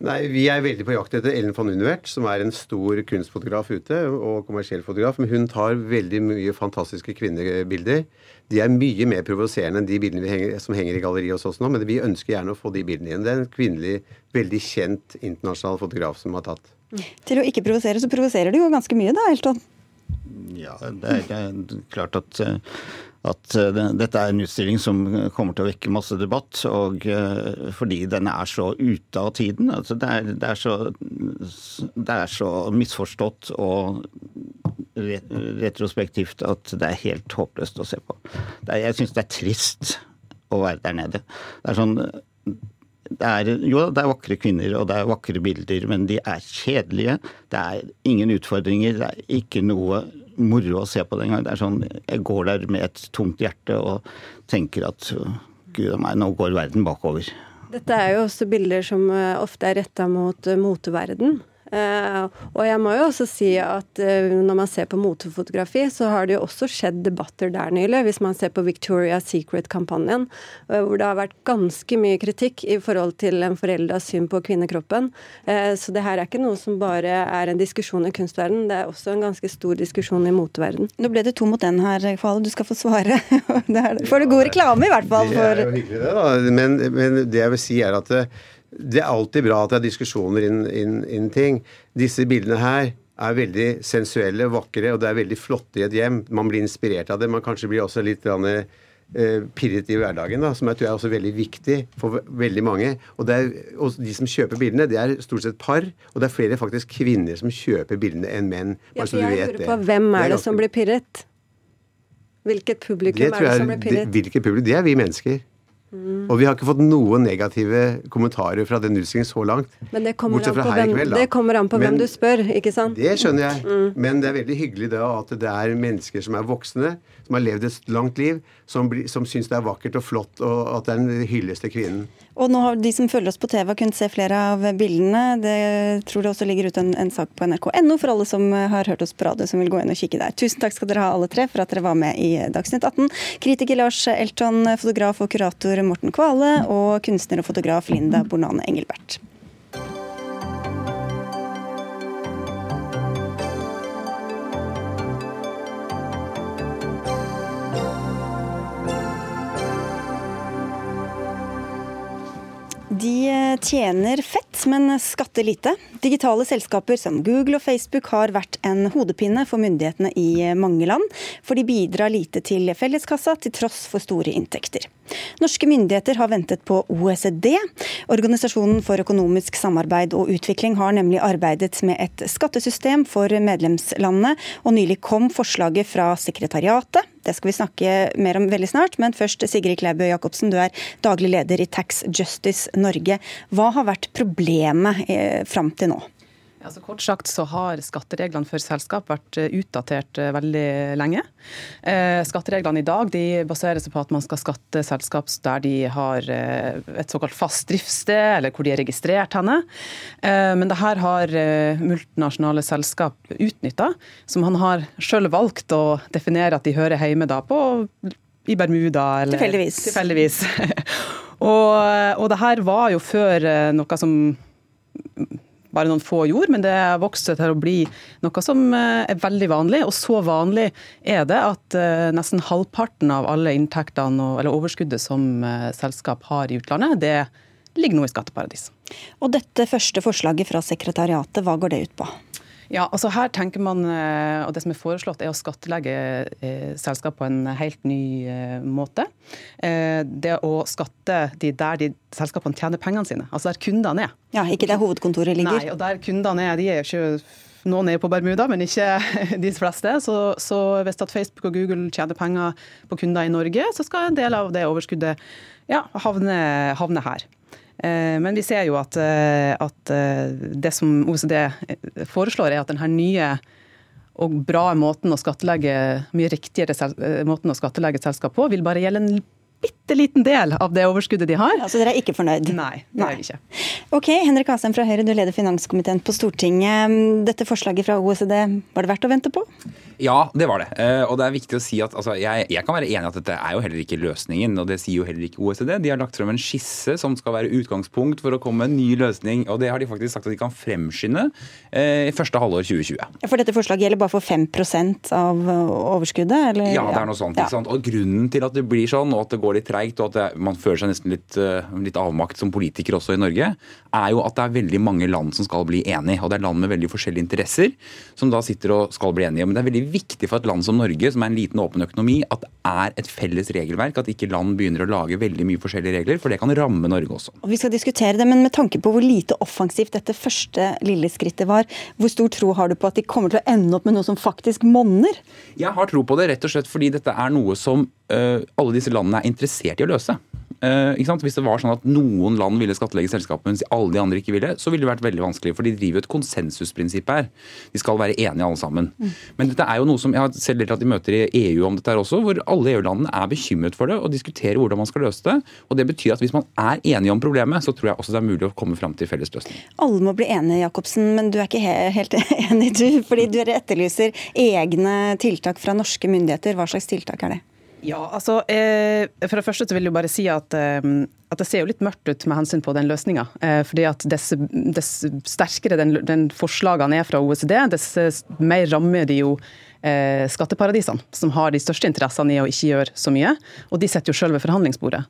Nei, Vi er veldig på jakt etter Ellen van Univert, som er en stor kunstfotograf ute, og kommersiell fotograf. Men hun tar veldig mye fantastiske kvinnebilder. De er mye mer provoserende enn de bildene henger, som henger i galleriet hos oss nå. Men vi ønsker gjerne å få de bildene igjen. Det er en kvinnelig, veldig kjent internasjonal fotograf som har tatt. Til å ikke provosere, så provoserer du jo ganske mye da, Elton? Ja, det er, det er klart at, at dette er en utstilling som kommer til å vekke masse debatt. Og fordi den er så ute av tiden. Altså det, er, det, er så, det er så misforstått og retrospektivt at det er helt håpløst å se på. Er, jeg syns det er trist å være der nede. Det er sånn det er, jo, det er vakre kvinner og det er vakre bilder, men de er kjedelige. Det er ingen utfordringer. Det er ikke noe moro å se på den gang. Det er sånn, Jeg går der med et tungt hjerte og tenker at gud a meg, nå går verden bakover. Dette er jo også bilder som eh, ofte er retta mot eh, moteverden. Uh, og jeg må jo også si at uh, når man ser på motefotografi, så har det jo også skjedd debatter der nylig. Hvis man ser på Victoria's Secret-kampanjen, uh, hvor det har vært ganske mye kritikk i forhold til en foreldas syn på kvinnekroppen. så det her er ikke noe som bare er en diskusjon i kunstverden, det er også en ganske stor diskusjon i moteverden. Nå ble det to mot den her, Kvale. Du skal få svare. Får du god reklame, i hvert fall. Det er jo hyggelig, det, da. Men, men det jeg vil si, er at det er alltid bra at det er diskusjoner innen inn, inn ting. Disse bildene her er veldig sensuelle, vakre, og det er veldig flotte i et hjem. Man blir inspirert av det. Man kanskje blir også litt uh, pirret i hverdagen, da, som jeg tror er også veldig viktig for veldig mange. Og, er, og, de som kjøper bildene, det er stort sett par, og det er flere faktisk kvinner som kjøper bildene enn menn. Ja, for jeg lurer på Hvem er det, det som blir pirret? Hvilket publikum er det som blir pirret? Det, hvilket publikum? Det er vi mennesker. Mm. Og vi har ikke fått noen negative kommentarer fra den utstillingen så langt. Men det kommer, an på, hvem, kveld, det kommer an på, hvem, du spør, ikke sant? Det skjønner jeg. Mm. Men det er veldig hyggelig da at det er mennesker som er voksne, som har levd et langt liv, som, blir, som syns det er vakkert og flott, og at det er en hyllest til kvinnen. Og nå har de som følger oss på TV, har kunnet se flere av bildene. Det tror det også ligger ute en, en sak på nrk.no for alle som har hørt oss på radio, som vil gå inn og kikke der. Tusen takk skal dere ha alle tre for at dere var med i Dagsnytt 18. Kritiker Lars Elton, fotograf og kurator Morten Kvale og kunstner og fotograf Linda Bornane Engelbert. De eh, tjener fett, men skatter lite. Digitale selskaper som Google og Facebook har vært en hodepine for myndighetene i mange land, for de bidrar lite til felleskassa til tross for store inntekter. Norske myndigheter har ventet på OECD. Organisasjonen for økonomisk samarbeid og utvikling har nemlig arbeidet med et skattesystem for medlemslandene, og nylig kom forslaget fra sekretariatet. Det skal vi snakke mer om veldig snart, men først Sigrid Klæbø Jacobsen, du er daglig leder i Tax Justice Norge. Hva har vært problemet eh, fram til nå? Altså kort sagt så har skattereglene for selskap vært eh, utdatert eh, veldig lenge. Eh, skattereglene i dag de baserer seg på at man skal skatte selskap der de har et såkalt fast driftssted, eller hvor de er registrert henne. Men det her har multinasjonale selskap utnytta, som han har sjøl valgt å definere at de hører hjemme da på i Bermuda. Eller, tilfeldigvis. tilfeldigvis. og, og det her var jo før noe som bare noen få gjorde, men det vokste til å bli noe som eh, er veldig vanlig. Og så vanlig er det at eh, nesten halvparten av alle inntektene eller overskuddet som eh, selskap har i utlandet, det ligger nå i skatteparadis. Og dette første forslaget fra sekretariatet, hva går det ut på? Ja, altså her tenker man, eh, og Det som er foreslått, er å skattlegge eh, selskap på en helt ny eh, måte. Det å skatte de der de selskapene tjener pengene sine, altså der kundene er. Ja, Ikke der hovedkontoret ligger. Nei, og der kundene er, de er jo ikke noen er på Bermuda, men ikke de fleste. Så, så hvis at Facebook og Google tjener penger på kunder i Norge, så skal en del av det overskuddet ja, havne, havne her. Eh, men vi ser jo at, eh, at, det som OECD foreslår, er at denne nye og bra måten å skattlegge, mye riktigere måten å skattlegge et selskap på, vil bare gjelde en bitte liten del av det overskuddet de har. Altså dere er ikke fornøyd? Nei, det er vi ikke. Ok, Henrik Asheim fra Høyre, du leder finanskomiteen på Stortinget. Dette forslaget fra OECD, var det verdt å vente på? Ja, det var det. Eh, og det er viktig å si at altså, jeg, jeg, kan være enig i at dette er jo heller ikke løsningen. Og det sier jo heller ikke OECD. De har lagt frem en skisse som skal være utgangspunkt for å komme med en ny løsning. Og det har de faktisk sagt at de kan fremskynde eh, i første halvår 2020. For dette forslaget gjelder bare for 5% av overskuddet? Eller? Ja, det er noe sånt. Ikke sant? Og grunnen til at det blir sånn, og at det går litt treigt, og at det, man føler seg nesten litt, litt, avmakt som politiker også i Norge, er jo at det er veldig mange land som skal bli enige. Og det er land med veldig forskjellige interesser som da sitter og skal bli enige. Men det er veldig viktig for et land som Norge, som er en liten åpen økonomi, at det er et felles regelverk. At ikke land begynner å lage veldig mye forskjellige regler, for det kan ramme Norge også. Og Vi skal diskutere det, men med tanke på hvor lite offensivt dette første lille skrittet var, hvor stor tro har du på at de kommer til å ende opp med noe som faktisk monner? Jeg har tro på det rett og slett fordi dette er noe som uh, alle disse landene er interessert i å løse. Uh, Hvis det var sånn at noen land ville skattlegge selskapet, mens alle de andre ikke ville, så ville det vært veldig vanskelig. For de driver jo et konsensusprinsipp her. De skal være enige alle sammen. Mm. Men dette er jo noe som jeg har selv deltatt i møter i EU om dette her også, hvor alle EU-landene er bekymret for det og diskuterer hvordan man skal løse det. Og det betyr at hvis man er enige om problemet, så tror jeg også det er mulig å komme fram til felles løsning. Alle må bli enige, Jacobsen, men du er ikke helt enig, du. Fordi du etterlyser egne tiltak fra norske myndigheter. Hva slags tiltak er det? Ja, altså, eh, For det første så vil jeg bare si at, eh, at, det ser jo litt mørkt ut med hensyn på den løsninga. Eh, fordi at dess, sterkere den, den, forslagene er fra OECD, dess mer rammer de jo eh, skatteparadisene, som har de største interessene i å ikke gjøre så mye. Og de sitter jo sjøl ved forhandlingsbordet.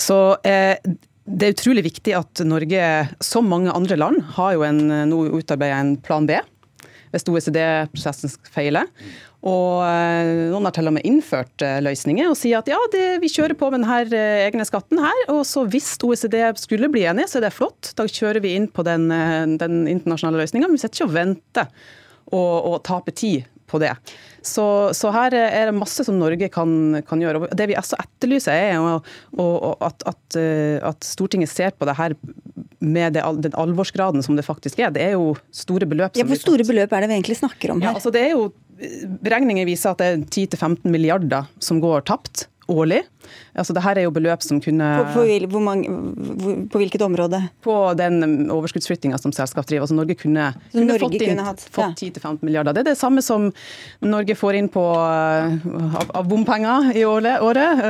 Så eh, det er utrolig viktig at Norge, som mange andre land, har jo en, nå utarbeidet en plan B hvis OECD-prosessen feiler. Og eh, noen har til og med innført eh, løsninger og sier at ja, det, vi kjører på med denne eh, egne skatten her. Og så hvis OECD skulle bli enige, så er det flott. Da kjører vi inn på den, den internasjonale løsninga. Men vi sitter ikke og venter og, og taper tid på det. Så, så, her er det masse som Norge kan, kan gjøre. Og det vi også etterlyser, er jo, at, at, at, Stortinget ser på det her med det, den alvorsgraden som det faktisk er. Det er jo store beløp. Ja, hvor store beløp er det vi egentlig snakker om her? Ja, altså det er jo Beregninger viser at det er 10-15 milliarder som går tapt årlig. Altså, det her er jo beløp som kunne På, på, mange, på hvilket område? På den overskuddsflyttinga som selskap driver. Altså, Norge kunne, kunne Norge fått, inn, hatt, fått 10-15 milliarder. Det er det samme som Norge får inn på, uh, av, av bompenger i året. året.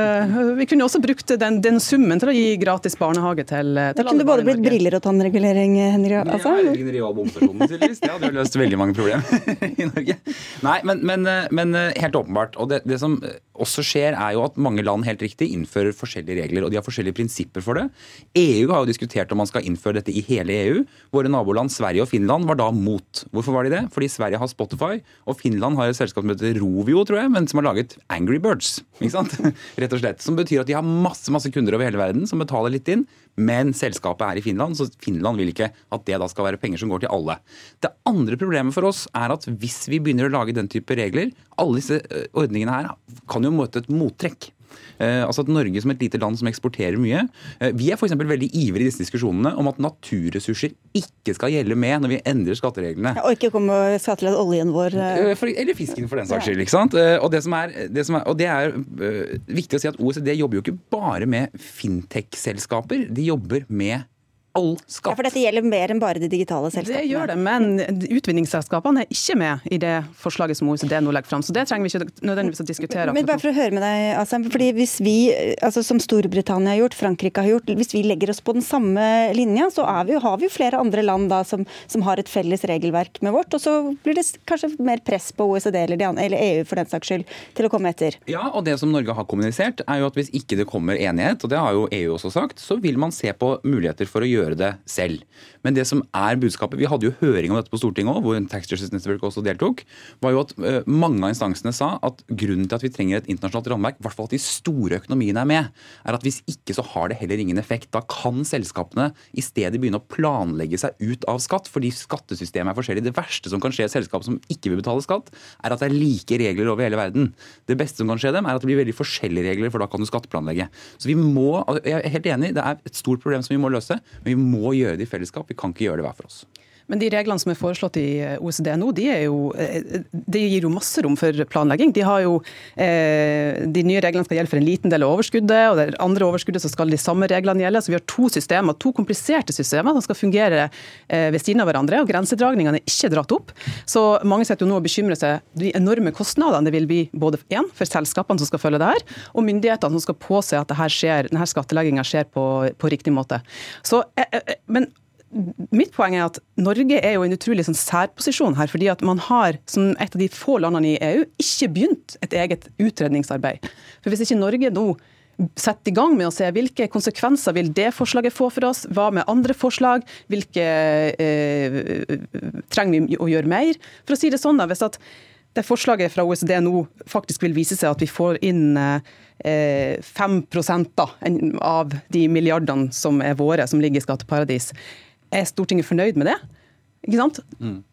vi kunne også brukt den, den, summen til å gi gratis barnehage til, til alle kunne det både blitt briller og tannregulering, Henry? Altså? Ja, real bomstasjon, tydeligvis. Det hadde jo løst veldig mange problemer i Norge. Nei, men, men, men helt åpenbart. Og det, det som også skjer, er jo at mange land helt riktig innfører forskjellige regler, og de har forskjellige prinsipper for det. EU har jo diskutert om man skal innføre dette i hele EU. Våre naboland Sverige og Finland var da mot. Hvorfor var de det? Fordi Sverige har Spotify, og Finland har et selskap som heter Rovio, tror jeg, men som har laget Angry Birds. ikke sant? Rett og slett. Som betyr at de har masse, masse kunder over hele verden som betaler litt inn, men selskapet er i Finland, så Finland vil ikke at det da skal være penger som går til alle. Det andre problemet for oss er at hvis vi begynner å lage den type regler, alle disse eh, ordningene her kan jo møte et mottrekk. Eh, altså at Norge som et lite land som eksporterer mye eh, Vi er f.eks. veldig ivrige i disse diskusjonene om at naturressurser ikke skal gjelde med når vi endrer skattereglene. Ja, og ikke komme og skattlegge oljen vår. Eh. For, eller fisken, for den saks skyld. ikke sant? Og det, som er, det, som er, og det er viktig å si at OECD jobber jo ikke bare med fintech-selskaper. De jobber med all skatt. Ja, For dette gjelder mer enn bare de digitale selskapene? Det gjør det, men utvinningsselskapene er ikke med i det forslaget som OECD nå legger fram. Så det trenger vi ikke nødvendigvis å diskutere. Men bare for å høre med deg, Asam, fordi hvis vi, altså som Storbritannia har gjort, Frankrike har gjort, hvis vi legger oss på den samme linja, så vi, har vi jo flere andre land da som, som, har et felles regelverk med vårt, og så blir det kanskje mer press på OECD eller, de, eller EU for den saks skyld til å komme etter. Ja, og det som Norge har kommunisert, er jo at hvis ikke det kommer enighet, og det har jo EU også sagt, så vil man se på muligheter for å gjøre gjøre det selv. Men det som er budskapet, vi hadde jo høring om dette på Stortinget òg, hvor Tax Justice Network også deltok, var jo at uh, mange av instansene sa at grunnen til at vi trenger et internasjonalt rammeverk, i hvert fall at de store økonomiene er med, er at hvis ikke så har det heller ingen effekt. Da kan selskapene i stedet begynne å planlegge seg ut av skatt, fordi skattesystemet er forskjellig. Det verste som kan skje et selskap som ikke vil betale skatt, er at det er like regler over hele verden. Det beste som kan skje dem, er at det blir veldig forskjellige regler, for da kan du skatteplanlegge. Så vi må, jeg er helt enig, det er et stort problem som vi må løse, men vi må gjøre det i fellesskap. Vi kan ikke gjøre det hver for oss. Men de reglene som er foreslått i eh, OECD nå, de, jo, eh, de gir jo masse rom for planlegging. De, har jo, eh, de nye reglene skal gjelde for en liten del av overskuddet, og det andre overskuddet så skal de samme reglene gjelde. Så vi har to systemer, to kompliserte systemer som skal fungere ved siden av hverandre. og Grensedragningene er ikke dratt opp. Så mange sitter jo nå og bekymrer seg de enorme kostnadene det vil bli både en, for selskapene som skal følge det her, og myndighetene som skal påse at denne skattlegginga skjer på, på riktig måte. Så, men Mitt poeng er at Norge er jo i en utrolig sånn særposisjon her. fordi at man har, som et av de få landene i EU, ikke begynt et eget utredningsarbeid. For Hvis ikke Norge nå setter i gang med å se hvilke konsekvenser vil det forslaget få for oss, hva med andre forslag, hvilke eh, trenger vi å gjøre mer? For å si det sånn da, Hvis at det forslaget fra OECD nå faktisk vil vise seg at vi får inn eh, 5 da, av de milliardene som er våre, som ligger i skatteparadis, er Stortinget fornøyd med det? Ikke sant? Mm.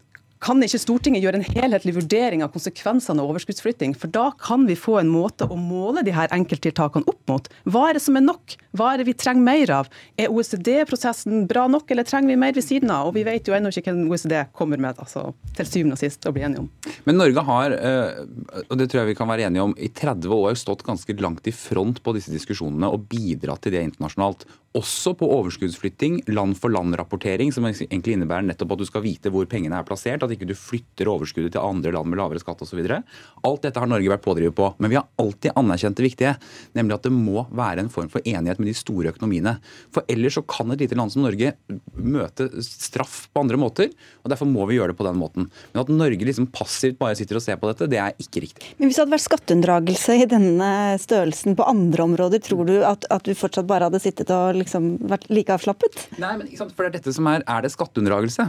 Kan ikke Stortinget gjøre en helhetlig vurdering av konsekvensene av overskuddsflytting? For da kan vi få en måte å måle de her enkelttiltakene opp mot. Hva er det som er nok? Hva er det vi trenger mer av? Er OECD-prosessen bra nok, eller trenger vi mer ved siden av? Og vi vet jo ennå ikke hvem OECD kommer med altså, til syvende og sist å bli enige om. Men Norge har, eh, og det tror jeg vi kan være enige om, i 30 år stått ganske langt i front på disse diskusjonene og bidratt til det internasjonalt også på overskuddsflytting, land-for-land-rapportering, som egentlig innebærer nettopp at du skal vite hvor pengene er plassert, at ikke du flytter overskuddet til andre land med lavere skatt osv. Alt dette har Norge vært pådriver på. Men vi har alltid anerkjent det viktige, nemlig at det må være en form for enighet med de store økonomiene. For ellers så kan et lite land som Norge møte straff på andre måter, og derfor må vi gjøre det på den måten. Men at Norge liksom passivt bare sitter og ser på dette, det er ikke riktig. Men hvis det hadde vært skatteunndragelse i denne størrelsen på andre områder, tror du at, at du fortsatt bare hadde sittet og liksom vært like avslappet? Nei, men for det er dette som er Er det skatteunndragelse?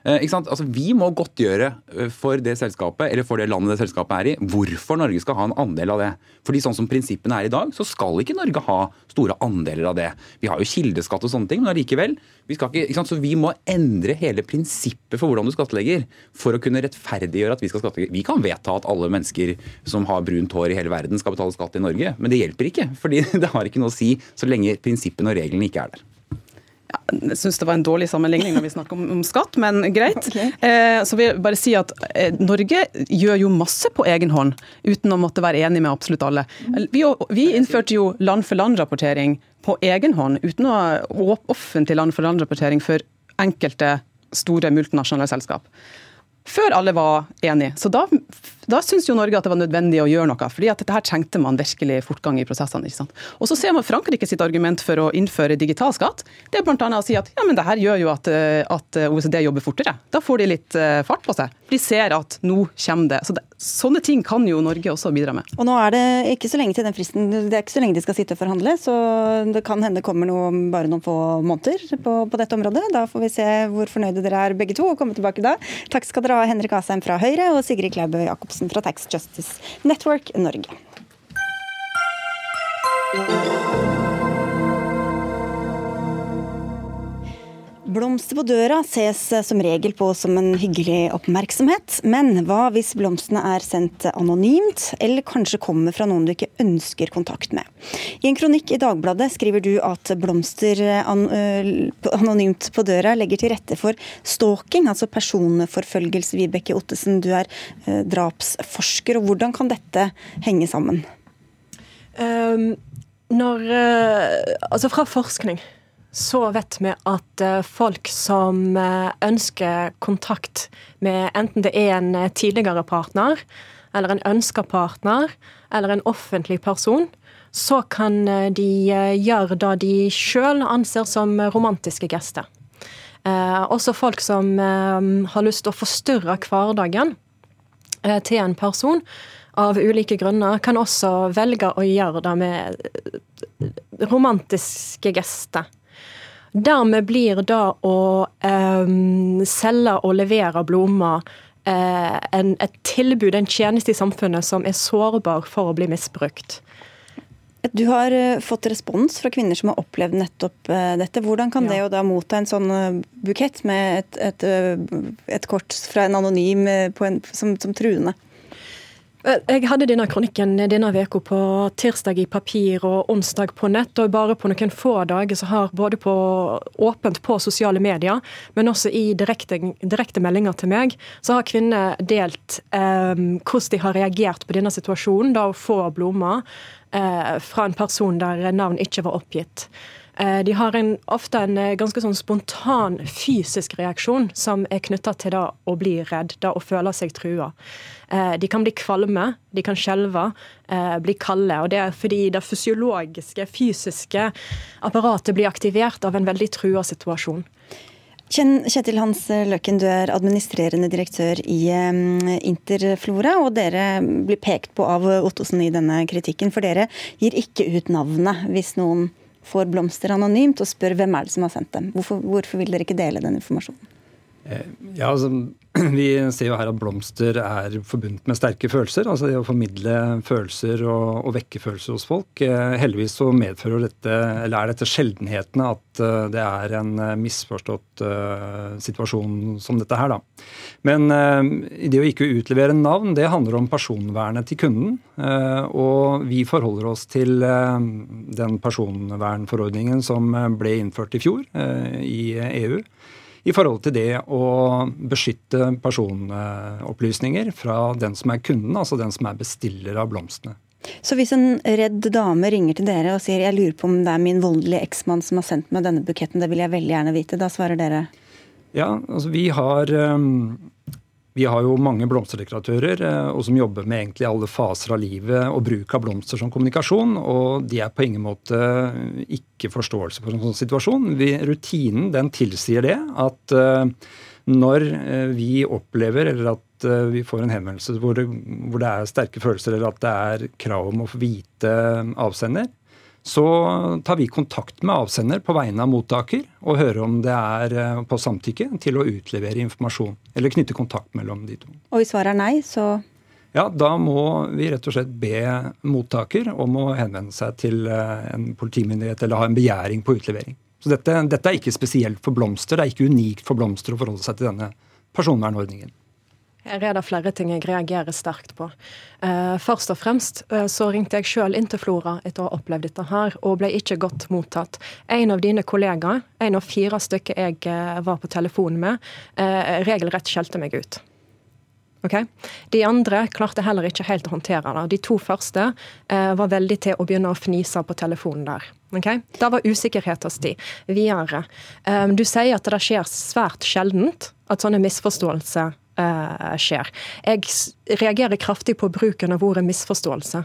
Eh, altså, vi må godtgjøre eh, for det selskapet eller for det landet det selskapet er i, hvorfor Norge skal ha en andel av det. Fordi sånn som prinsippene er i dag, så skal ikke Norge ha store andeler av det. Vi har jo kildeskatt og sånne ting, men allikevel. Så vi må endre hele prinsippet for hvordan du skattlegger for å kunne rettferdiggjøre at vi skal skattlegge. Vi kan vedta at alle mennesker som har brunt hår i hele verden skal betale skatt i Norge, men det hjelper ikke. fordi det har ikke noe å si så lenge prinsippene og reglene ikke er der jeg syns det var en dårlig sammenligning når vi snakker om, om skatt, men greit. Okay. Eh, så vil jeg bare si at eh, Norge gjør jo masse på egen hånd, uten å måtte være enig med absolutt alle. Vi, vi innførte jo land-for-land-rapportering på egen hånd, uten å ha offentlig land-for-land-rapportering for enkelte store multinasjonale selskap. Før alle var enige. Så da da syns jo Norge at det var nødvendig å gjøre noe, fordi at dette her trengte man virkelig fortgang i prosessene. ikke sant? Og så ser man Frankrike sitt argument for å innføre digital skatt. Det er bl.a. å si at ja, men det her gjør jo at, eh, at, OECD jobber fortere. Da får de litt uh, fart på seg. De ser at nå kommer det. Så det, sånne ting kan jo Norge også bidra med. Og nå er det ikke så lenge til den fristen. Det er ikke så lenge de skal sitte og forhandle, så det kan hende det kommer noe bare noen få måneder på, på, dette området. Da får vi se hvor fornøyde dere er begge to, og komme tilbake da. Takk skal dere ha, Henrik Asheim fra Høyre og Sigrid Klaubø Jacobsen Jacobsen fra Tax Justice Network Norge. Blomster på døra ses som regel på som en hyggelig oppmerksomhet, men hva hvis blomstene er sendt anonymt, eller kanskje kommer fra noen du ikke ønsker kontakt med? I en kronikk i Dagbladet skriver du at blomster anonymt på døra legger til rette for stalking, altså personforfølgelse. Vibeke Ottesen, du er drapsforsker, og hvordan kan dette henge sammen? Um, når, altså fra forskning så vet vi at eh, folk som eh, ønsker kontakt med enten det er en eh, tidligere partner, eller en ønska partner, eller en offentlig person, så kan de gjøre det de sjøl anser som romantiske gester. også folk som har lyst til å forstyrre hverdagen til en person av ulike grunner, kan også velge å gjøre det med romantiske gester. Dermed blir det å eh, selge og levere blomster eh, en, et tilbud, en tjeneste i samfunnet som er sårbar for å bli misbrukt. Du har fått respons fra kvinner som har opplevd nettopp dette. Hvordan kan ja. det å da motta en sånn bukett med et, et, et kort fra en anonym en, som, som truende? Eh, jeg hadde denne kronikken denne uka på tirsdag i papir og onsdag på nett. og Bare på noen få dager så har både på åpent på sosiale medier, men også i direkte, direkte til meg, så har kvinner delt eh, hvordan de har reagert på denne situasjonen, da å få blomster eh, fra en person der navn ikke var oppgitt. Eh, de har en, ofte en eh, ganske sånn spontan fysisk reaksjon som er knytta til det å bli redd, det å føle seg trua. Eh, de kan bli kvalme, de kan skjelve, bli kalde. og Det er fordi det fysiologiske, fysiske apparatet blir aktivert av en veldig trua situasjon. Kjetil Hans Løkken, du er administrerende direktør i Interflora, og dere blir pekt på av Ottosen i denne kritikken, for dere gir ikke ut navnet hvis noen får blomster anonymt og spør hvem er det som har sendt dem. Hvorfor, hvorfor vil dere ikke dele den informasjonen? Ja, altså, Vi ser jo her at blomster er forbundet med sterke følelser. altså Det å formidle følelser og, og vekke følelser hos folk. Eh, heldigvis så medfører dette, eller er dette sjeldenhetene at uh, det er en uh, misforstått situasjon som dette her, da. Men det å ikke utlevere navn, det handler om personvernet til kunden. og vi forholder oss til den personvernforordningen som ble innført i fjor i EU i forhold til det å beskytte personopplysninger fra den som er kunden, altså den som er bestiller av blomstene. Så hvis en redd dame ringer til dere og sier jeg lurer på om det er min voldelige eksmann som har sendt meg denne buketten, det vil jeg veldig gjerne vite, da svarer dere? Ja, altså vi har um, vi har jo mange blomsterdekoratører eh, og som jobber med egentlig alle faser av livet og bruk av blomster som kommunikasjon. Og de er på ingen måte ikke forståelse for en sånn situasjon. Vi, rutinen den tilsier det at uh, når vi opplever eller at vi får en henvendelse hvor det, hvor det, er sterke følelser eller at det er krav om å få vite avsender, så tar vi kontakt med avsender på vegne av mottaker og hører om det er eh, på samtykke til å utlevere informasjon. Eller knytte kontakt mellom de to. Og hvis svaret er nei, så Ja, da må vi rett og slett be mottaker om å henvende seg til eh, en politimyndighet eller ha en begjæring på utlevering. Så dette, dette er ikke spesielt for blomster. Det er ikke unikt for blomster å forholde seg til denne personvernordningen. Her er det flere ting jeg reagerer sterkt på. Eh, først og fremst eh, så ringte jeg sjøl inn til Flora etter å ha opplevd dette her, og ble ikke godt mottatt. En av dine kollegaer, en av fire stykker jeg eh, var på telefon med, regelrett skjelte meg ut. Okay? De andre klarte heller ikke helt å håndtere det. De to første eh, var veldig til å begynne å fnise på telefonen der. Okay? Det var usikkerhet hos de. Videre. Um, du sier at det skjer svært sjeldent at sånne misforståelser skjer. Jeg reagerer kraftig på bruken av ordet misforståelse.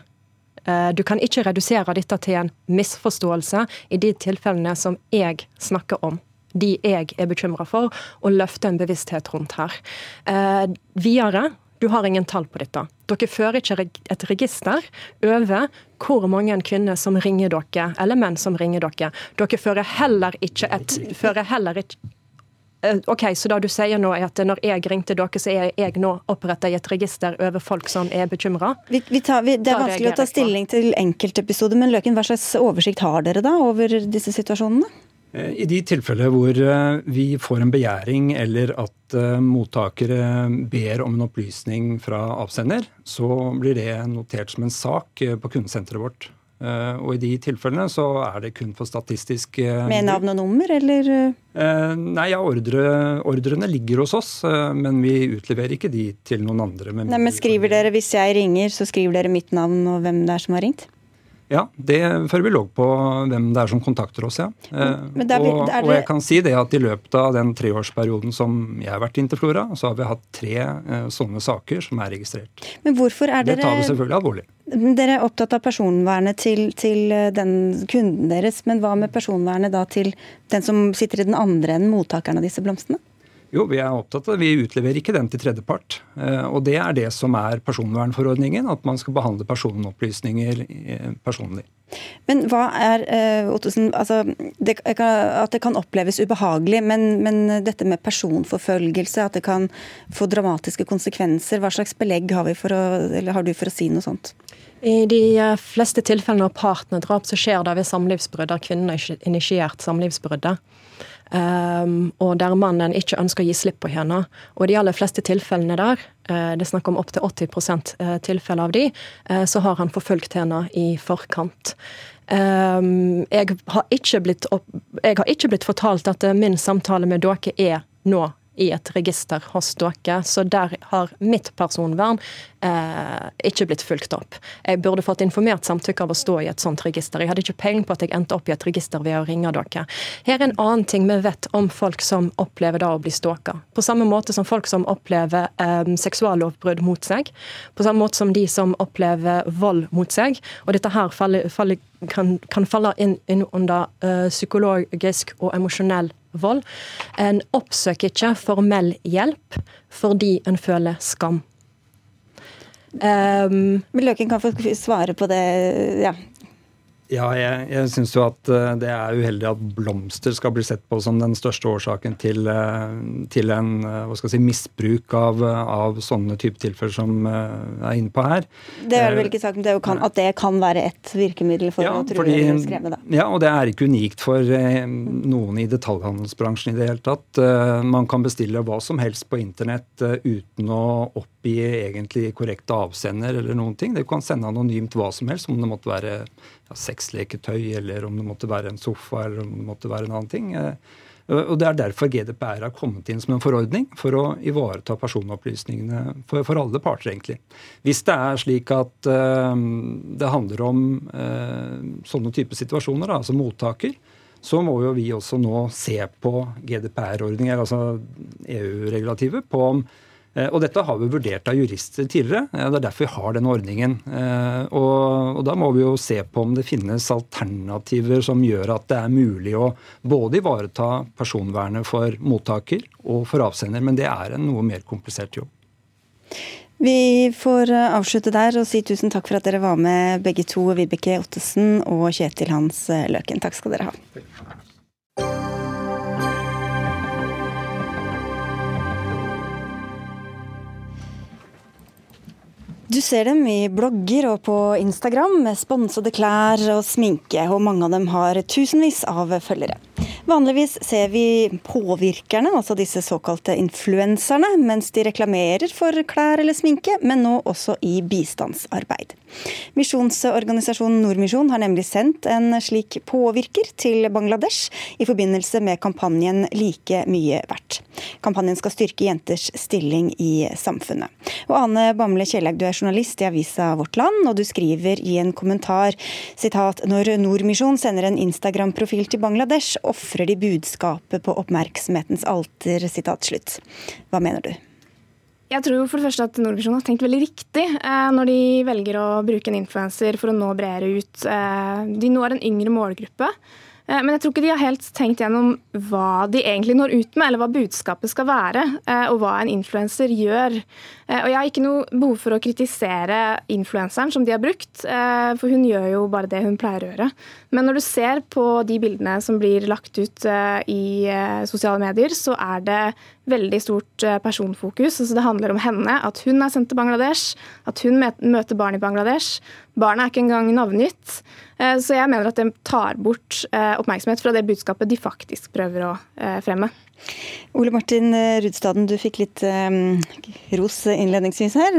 Uh, du kan ikke redusere dette til en misforståelse i de tilfellene som jeg snakker om. De jeg er bekymra for, og løfte en bevissthet rundt her. Eh, videre, du har ingen tall på dette. Dere fører ikke et register over hvor mange kvinner som ringer dere, eller menn som ringer dere. Dere fører heller ikke et fører heller ikke Eh, ok, Så det du sier nå er at når jeg ringte dere, så er jeg nå oppretta i et register over folk som er bekymra? Det er vanskelig å ta stilling til enkeltepisoder, men Løken, hva slags oversikt har dere da over disse situasjonene? Eh, I de tilfeller hvor eh, vi får en begjæring eller at mottakere ber om en opplysning fra avsender, så blir det notert som en sak på kundesenteret vårt. Eh, og i de tilfellene så er det kun for statistisk eh, Med navn og nummer, eller? Eh, nei, ja, ordre, ordrene ligger hos oss, men vi utleverer ikke de til noen andre. Nei, men skriver dere, Hvis jeg ringer, så skriver dere mitt navn og hvem det er som har ringt? Ja, det fører vi logg på hvem det er som kontakter oss, ja. Men der, og, der, og, jeg kan si det at i løpet av den treårsperioden som jeg har vært i Interflora, så har vi hatt tre uh, sånne saker som er registrert. Men hvorfor er dere... Det tar vi selvfølgelig alvorlig. Dere er opptatt av personvernet til, til, eh, den kunden deres, men hva med personvernet da til den som sitter i den andre enden, mottakeren av disse blomstene? Jo, vi er opptatt av det. Vi utleverer ikke den til tredjepart. Eh, og det er det som er personvernforordningen, at man skal behandle personopplysninger eh, personlig. Men hva er Ottosen, altså, det, At det kan oppleves ubehagelig, men, men, dette med personforfølgelse, at det kan få dramatiske konsekvenser, hva slags belegg har, vi for å, har du for å si noe sånt? I de fleste tilfellene av partnerdrap så skjer det ved samlivsbrudd, der kvinnen har initiert samlivsbruddet. Um, og der mannen ikke ønsker å gi slipp på henne. Og i de aller fleste tilfellene der, uh, det er snakk om opptil 80 uh, tilfeller av de, uh, så har han forfulgt henne i forkant. Um, jeg, har blitt, jeg, har ikke blitt fortalt at min samtale med dere er nå i et register hos dere, så der har mitt personvern eh, ikke blitt fulgt opp. Jeg burde fått informert samtykke av å stå i et sånt register. Jeg hadde ikke peiling på at jeg endte opp i et register ved å ringe dere. Her er en annen ting vi vet om folk som opplever da å bli stalka. På samme måte som folk som opplever eh, seksuallovbrudd mot seg. På samme måte som de som opplever vold mot seg. Og dette her faller, faller, kan, kan, falle inn, inn under uh, psykologisk og emosjonell vold. En oppsøker ikke formell hjelp fordi en føler skam. Um, Løken kan få svare på det. Ja, ja, jeg, jeg syns jo at eh, det er uheldig at blomster skal bli sett på som den største årsaken til, eh, til en eh, hva skal jeg si, misbruk av, av sånne type tilfeller som er inne på her. Det er vel ikke sagt det kan, at det kan være et virkemiddel for ja, å true eller skremme? Da. Ja, og det er ikke unikt for noen i detaljhandelsbransjen i det hele tatt. Man kan bestille hva som helst på internett uten å oppgi egentlig korrekte avsender eller noen ting. Du kan sende anonymt hva som helst, om det måtte være sexleketøy, eller om det måtte være en sofa, eller om det måtte være en annen ting. Eh, og Det er derfor GDPR har kommet inn som en forordning, for å ivareta personopplysningene for, for alle parter, egentlig. Hvis det er slik at uh, det handler om uh, sånne typer situasjoner, da, altså mottaker, så må jo vi også nå se på GDPR-ordninger, altså EU-regulativet, på om og dette har vi vurdert av jurister tidligere. Det er derfor vi har den ordningen. Og, og, da må vi jo se på om det finnes alternativer som gjør at det er mulig å både ivareta personvernet for mottaker og for avsender. Men det er en noe mer komplisert jobb. Vi får eh, avslutte der og si tusen takk for at dere var med begge to, Vibeke Ottesen og Kjetil Hans Løken. Takk skal dere ha. Du ser dem i blogger og på Instagram med sponsede klær og sminke, og mange av dem har tusenvis av følgere. Vanligvis ser vi påvirkerne, altså disse såkalte influenserne, mens de reklamerer for klær eller sminke, men nå også i bistandsarbeid. Misjonsorganisasjonen Nordmisjon har nemlig sendt en slik påvirker til Bangladesh i forbindelse med kampanjen Like mye verdt. Kampanjen skal styrke jenters stilling i samfunnet. Og Ane Bamble Kjellegg, du er journalist i avisa Vårt Land, og du skriver i en kommentar sitat, når Nordmisjon sender en Instagram-profil til Bangladesh, ofrer de budskapet på oppmerksomhetens alter. Sitat slutt. Hva mener du? Jeg tror for det første at Nordvisjon har tenkt veldig riktig eh, når de velger å bruke en influenser for å nå bredere ut. Eh, de når en yngre målgruppe. Eh, men jeg tror ikke de har helt tenkt gjennom hva de egentlig når ut med, eller hva budskapet skal være, eh, og hva en influenser gjør. Eh, og Jeg har ikke noe behov for å kritisere influenseren som de har brukt, for hun gjør jo bare det hun pleier å gjøre. Men når du ser på de bildene som blir lagt ut i sosiale medier, så er det veldig stort personfokus. Altså det handler om henne, at hun er sendt til Bangladesh, at hun møter barn i Bangladesh. Barnet er ikke engang navngitt. Eh, så jeg mener at de tar bort eh, oppmerksomhet fra det budskapet de faktisk prøver å eh, fremme. Ole Martin Rudstaden, du fikk litt um, ros innledningsvis her.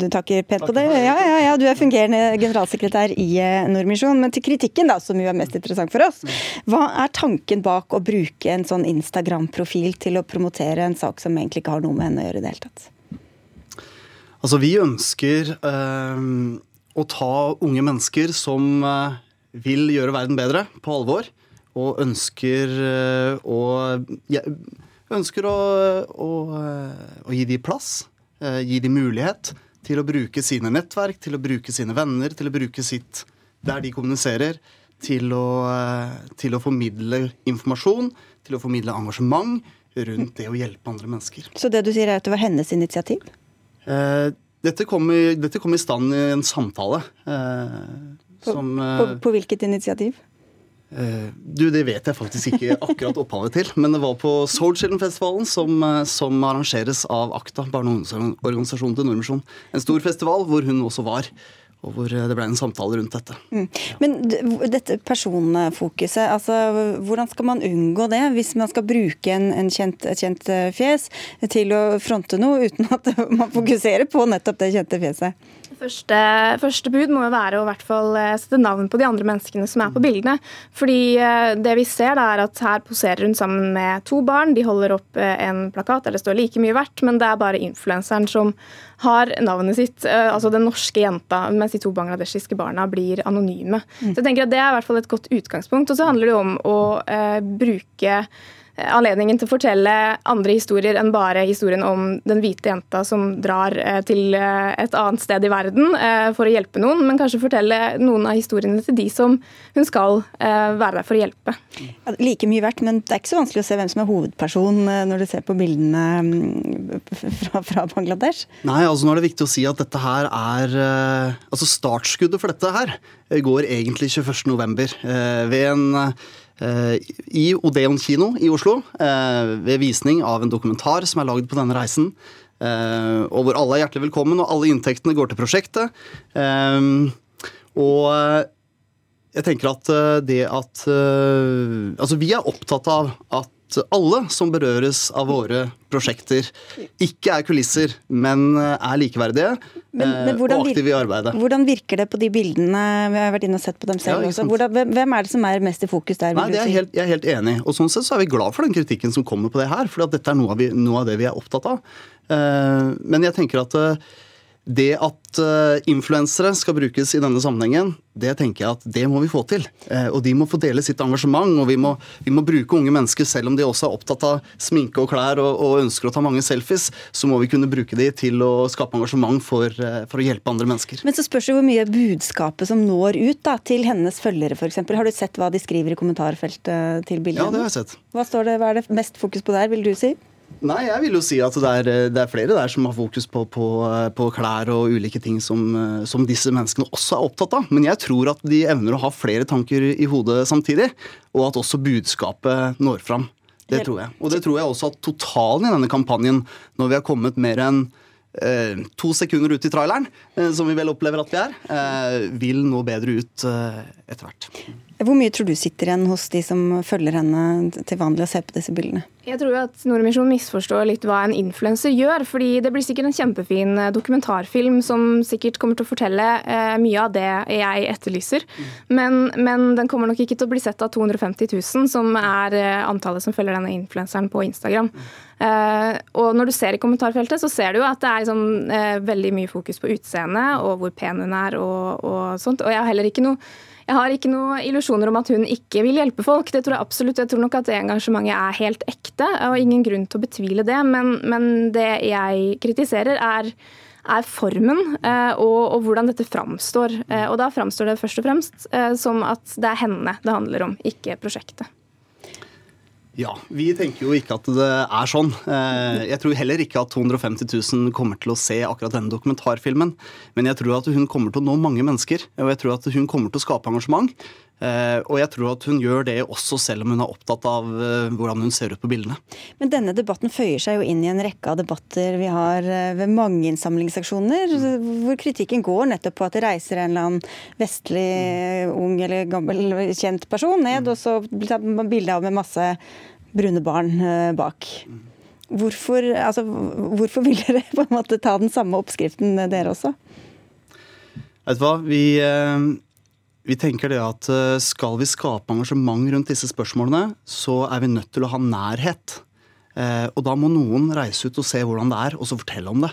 Du takker pent på det. Ja, ja, ja, du er fungerende generalsekretær i Nordmisjon. Men til kritikken, da, som jo er mest interessant for oss. Hva er tanken bak å bruke en sånn Instagram-profil til å promotere en sak som egentlig ikke har noe med henne å gjøre i det hele tatt? Altså, vi ønsker um å ta unge mennesker som eh, vil gjøre verden bedre, på alvor. Og ønsker å å, ønsker å, å, å gi dem plass. Eh, gi dem mulighet til å bruke sine nettverk, til å bruke sine venner, til å bruke sitt der de kommuniserer. Til å, til å formidle informasjon, til å formidle engasjement rundt det å hjelpe andre mennesker. Så det du sier er at det var hennes initiativ? Eh, dette, kom i, dette, kom i, stand i en samtale. Eh, på, som, på, på, hvilket initiativ? Eh, du, Det vet jeg faktisk ikke akkurat opphavet til. Men det var på Soul Children-festivalen, som, eh, som, arrangeres av AKTA, barne- og ungdomsorganisasjonen til Nordmisjon. En stor festival hvor hun også var. Og hvor det ble en samtale rundt dette. Mm. Men dette personfokuset, altså hvordan skal man unngå det? Hvis man skal bruke en, en kjent, et kjent eh, fjes til å fronte noe, uten at man fokuserer på nettopp det kjente fjeset? Første, første, bud må jo være å hvert fall eh, sette navn på de andre menneskene som er på bildene. Fordi eh, det vi ser da er at her poserer hun sammen med to barn. De holder opp eh, en plakat der det står like mye verdt, men det er bare influenseren som har navnet sitt, altså den norske jenta, mens de to bangladeshiske barna blir anonyme. Mm. Så jeg tenker at Det er i hvert fall et godt utgangspunkt. Og så handler det om å bruke anledningen til å fortelle andre historier enn bare historien om den hvite jenta som drar eh, til eh, et annet sted i verden eh, for å hjelpe noen, men kanskje fortelle noen av historiene til de som hun skal være der for å hjelpe. Ja, like mye verdt, men det er ikke så vanskelig å se hvem som er hovedperson når du ser på bildene mm, fra, fra Bangladesh? Nei, altså nå er det viktig å si at dette her er Altså startskuddet for dette her går egentlig 21.11. ved en Eh, i Odeon kino i Oslo eh, ved visning av en dokumentar som er lagd på denne reisen. Eh, og hvor alle er hjertelig velkommen, og alle inntektene går til prosjektet. Og jeg tenker at det at Altså, vi er opptatt av at alle som berøres av våre prosjekter, ikke er kulisser, men er likeverdige men, men og aktive i arbeidet. Hvordan virker det på de bildene? Vi har vært inne og sett på dem selv ja, også. Hvordan, hvem er det som er mest i fokus der? Nei, er helt, jeg er helt enig. Og sånn sett så er vi glad for den kritikken som kommer på det her, for dette er noe av, vi, noe av det vi er opptatt av. Eh, men jeg tenker at eh, det at uh, influensere skal brukes i denne sammenhengen, det tenker jeg at det må vi få til. Uh, og de må få dele sitt engasjement, og vi må, vi må, bruke unge mennesker, selv om de også er opptatt av sminke og klær og, og, ønsker å ta mange selfies, så må vi kunne bruke de til å skape engasjement for, uh, for å hjelpe andre mennesker. Men så spørs det hvor mye budskapet som når ut da, til hennes følgere, f.eks. Har du sett hva de skriver i kommentarfeltet til bildet? Ja, det har jeg sett. Hva, står det, hva er det mest fokus på der, vil du si? Nei, jeg vil jo si at det er, det er flere der som har fokus på, på, på klær og ulike ting som, som, disse menneskene også er opptatt av. Men jeg tror at de evner å ha flere tanker i hodet samtidig, og at også budskapet når fram. Det tror jeg. Og det tror jeg også at totalen i denne kampanjen, når vi har kommet mer enn eh, to sekunder ut i traileren, eh, som vi vel opplever at vi er, eh, vil nå bedre ut eh, etter hvert. Hvor mye tror du sitter igjen hos de som følger henne til vanlig og ser på disse bildene? Jeg tror at Nordmisjon misforstår litt hva en influenser gjør. fordi Det blir sikkert en kjempefin eh, dokumentarfilm som sikkert kommer til å fortelle eh, mye av det jeg etterlyser. Men, men, den kommer nok ikke til å bli sett av 250 000, som er eh, antallet som følger denne influenseren på Instagram. Eh, og når du ser i kommentarfeltet, så ser du jo at det er liksom, eh, veldig mye fokus på utseendet og hvor pen hun er og, og sånt. Og jeg har heller ikke noe jeg har ikke noen illusjoner om at hun ikke vil hjelpe folk. Det tror Jeg absolutt. Jeg tror nok at det engasjementet er helt ekte, og ingen grunn til å betvile det. Men, men det jeg kritiserer, er, er formen eh, og, og, hvordan dette framstår. Eh, og da framstår det først og fremst eh, som at det er henne det handler om, ikke prosjektet. Ja, vi tenker jo ikke at det er sånn. Eh, jeg tror heller ikke at 250 000 kommer til å se akkurat denne dokumentarfilmen. Men jeg tror at hun kommer til å nå mange mennesker, og jeg tror at hun kommer til å skape engasjement. Eh, og jeg tror at hun gjør det også selv om hun er opptatt av eh, hvordan hun ser ut på bildene. Men denne debatten føyer seg jo inn i en rekke av debatter vi har ved mange innsamlingsaksjoner, hvor kritikken går nettopp på at det reiser en eller annen vestlig, ung eller gammel kjent person ned, og så blir det bilde av med masse brune barn eh, bak. Hvorfor, altså, hvorfor vil dere på en måte ta den samme oppskriften, eh, dere også? Vet du hva, vi, eh, vi tenker det at skal vi skape engasjement rundt disse spørsmålene, så er vi nødt til å ha nærhet. Og da må noen reise ut og se hvordan det er, og så fortelle om det.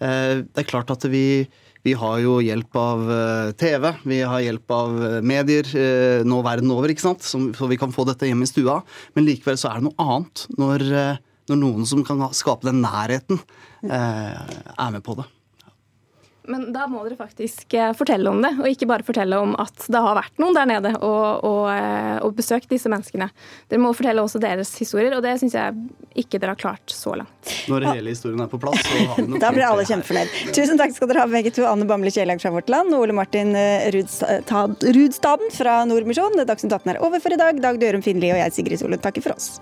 Det er klart at vi vi har jo hjelp av eh, TV, vi har hjelp av eh, medier eh, nå verden over, ikke sant? så vi kan få dette hjemme i stua. Men likevel så er det noe annet når, når noen som kan skape den nærheten, er med på det. Men da må dere faktisk eh, fortelle om det, og ikke bare fortelle om at det har vært noen der nede og, og, eh, og besøkt disse menneskene. Dere må fortelle også deres historier, og det syns jeg ikke dere har klart så langt. Når hele historien er på plass, så har vi noe Da blir alle kjempefornøyd. Tusen takk skal dere ha begge to. Anne Bamble Kjellag fra Vårt Land og Ole Martin eh, Rudstaden fra Nordmisjon. Dagsnytt 18 er over for i dag. Dag Dørum Finli og jeg, Sigrid Solund, takker for oss.